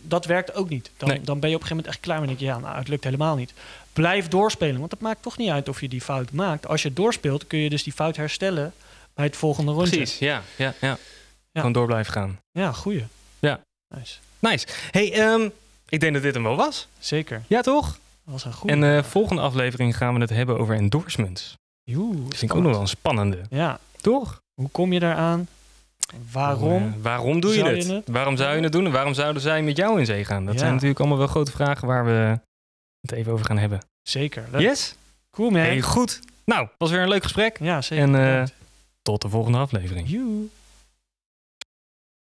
S2: dat werkt ook niet. Dan,
S1: Nee.
S2: dan ben je op een gegeven moment echt klaar. En denk je, ja, nou, het lukt helemaal niet. Blijf doorspelen, want het maakt toch niet uit of je die fout maakt. Als je doorspeelt, kun je dus die fout herstellen bij het volgende rondje.
S1: Precies, ja, ja, ja. Gewoon door blijven gaan.
S2: Ja, goeie.
S1: Ja.
S2: Nice.
S1: Nice. Hey, ehm, ik denk dat dit hem wel was.
S2: Zeker.
S1: Ja, toch?
S2: Dat was een goede.
S1: En eh volgende aflevering gaan we het hebben over endorsements.
S2: Joe,
S1: Dat vind ik ook nog wel een spannende.
S2: Ja,
S1: Toch?
S2: Hoe kom je daaraan? Waarom?
S1: Eh, waarom doe je
S2: Zou
S1: het? Waarom zou je het doen? En waarom zouden zij met jou in zee gaan? Dat
S2: Ja.
S1: zijn natuurlijk allemaal wel grote vragen waar we het even over gaan hebben.
S2: Zeker. Leuk.
S1: Yes?
S2: Cool, man.
S1: Hey, goed. Nou, was weer een leuk gesprek.
S2: Ja, zeker.
S1: En, eh. Tot de volgende aflevering.
S2: Joe.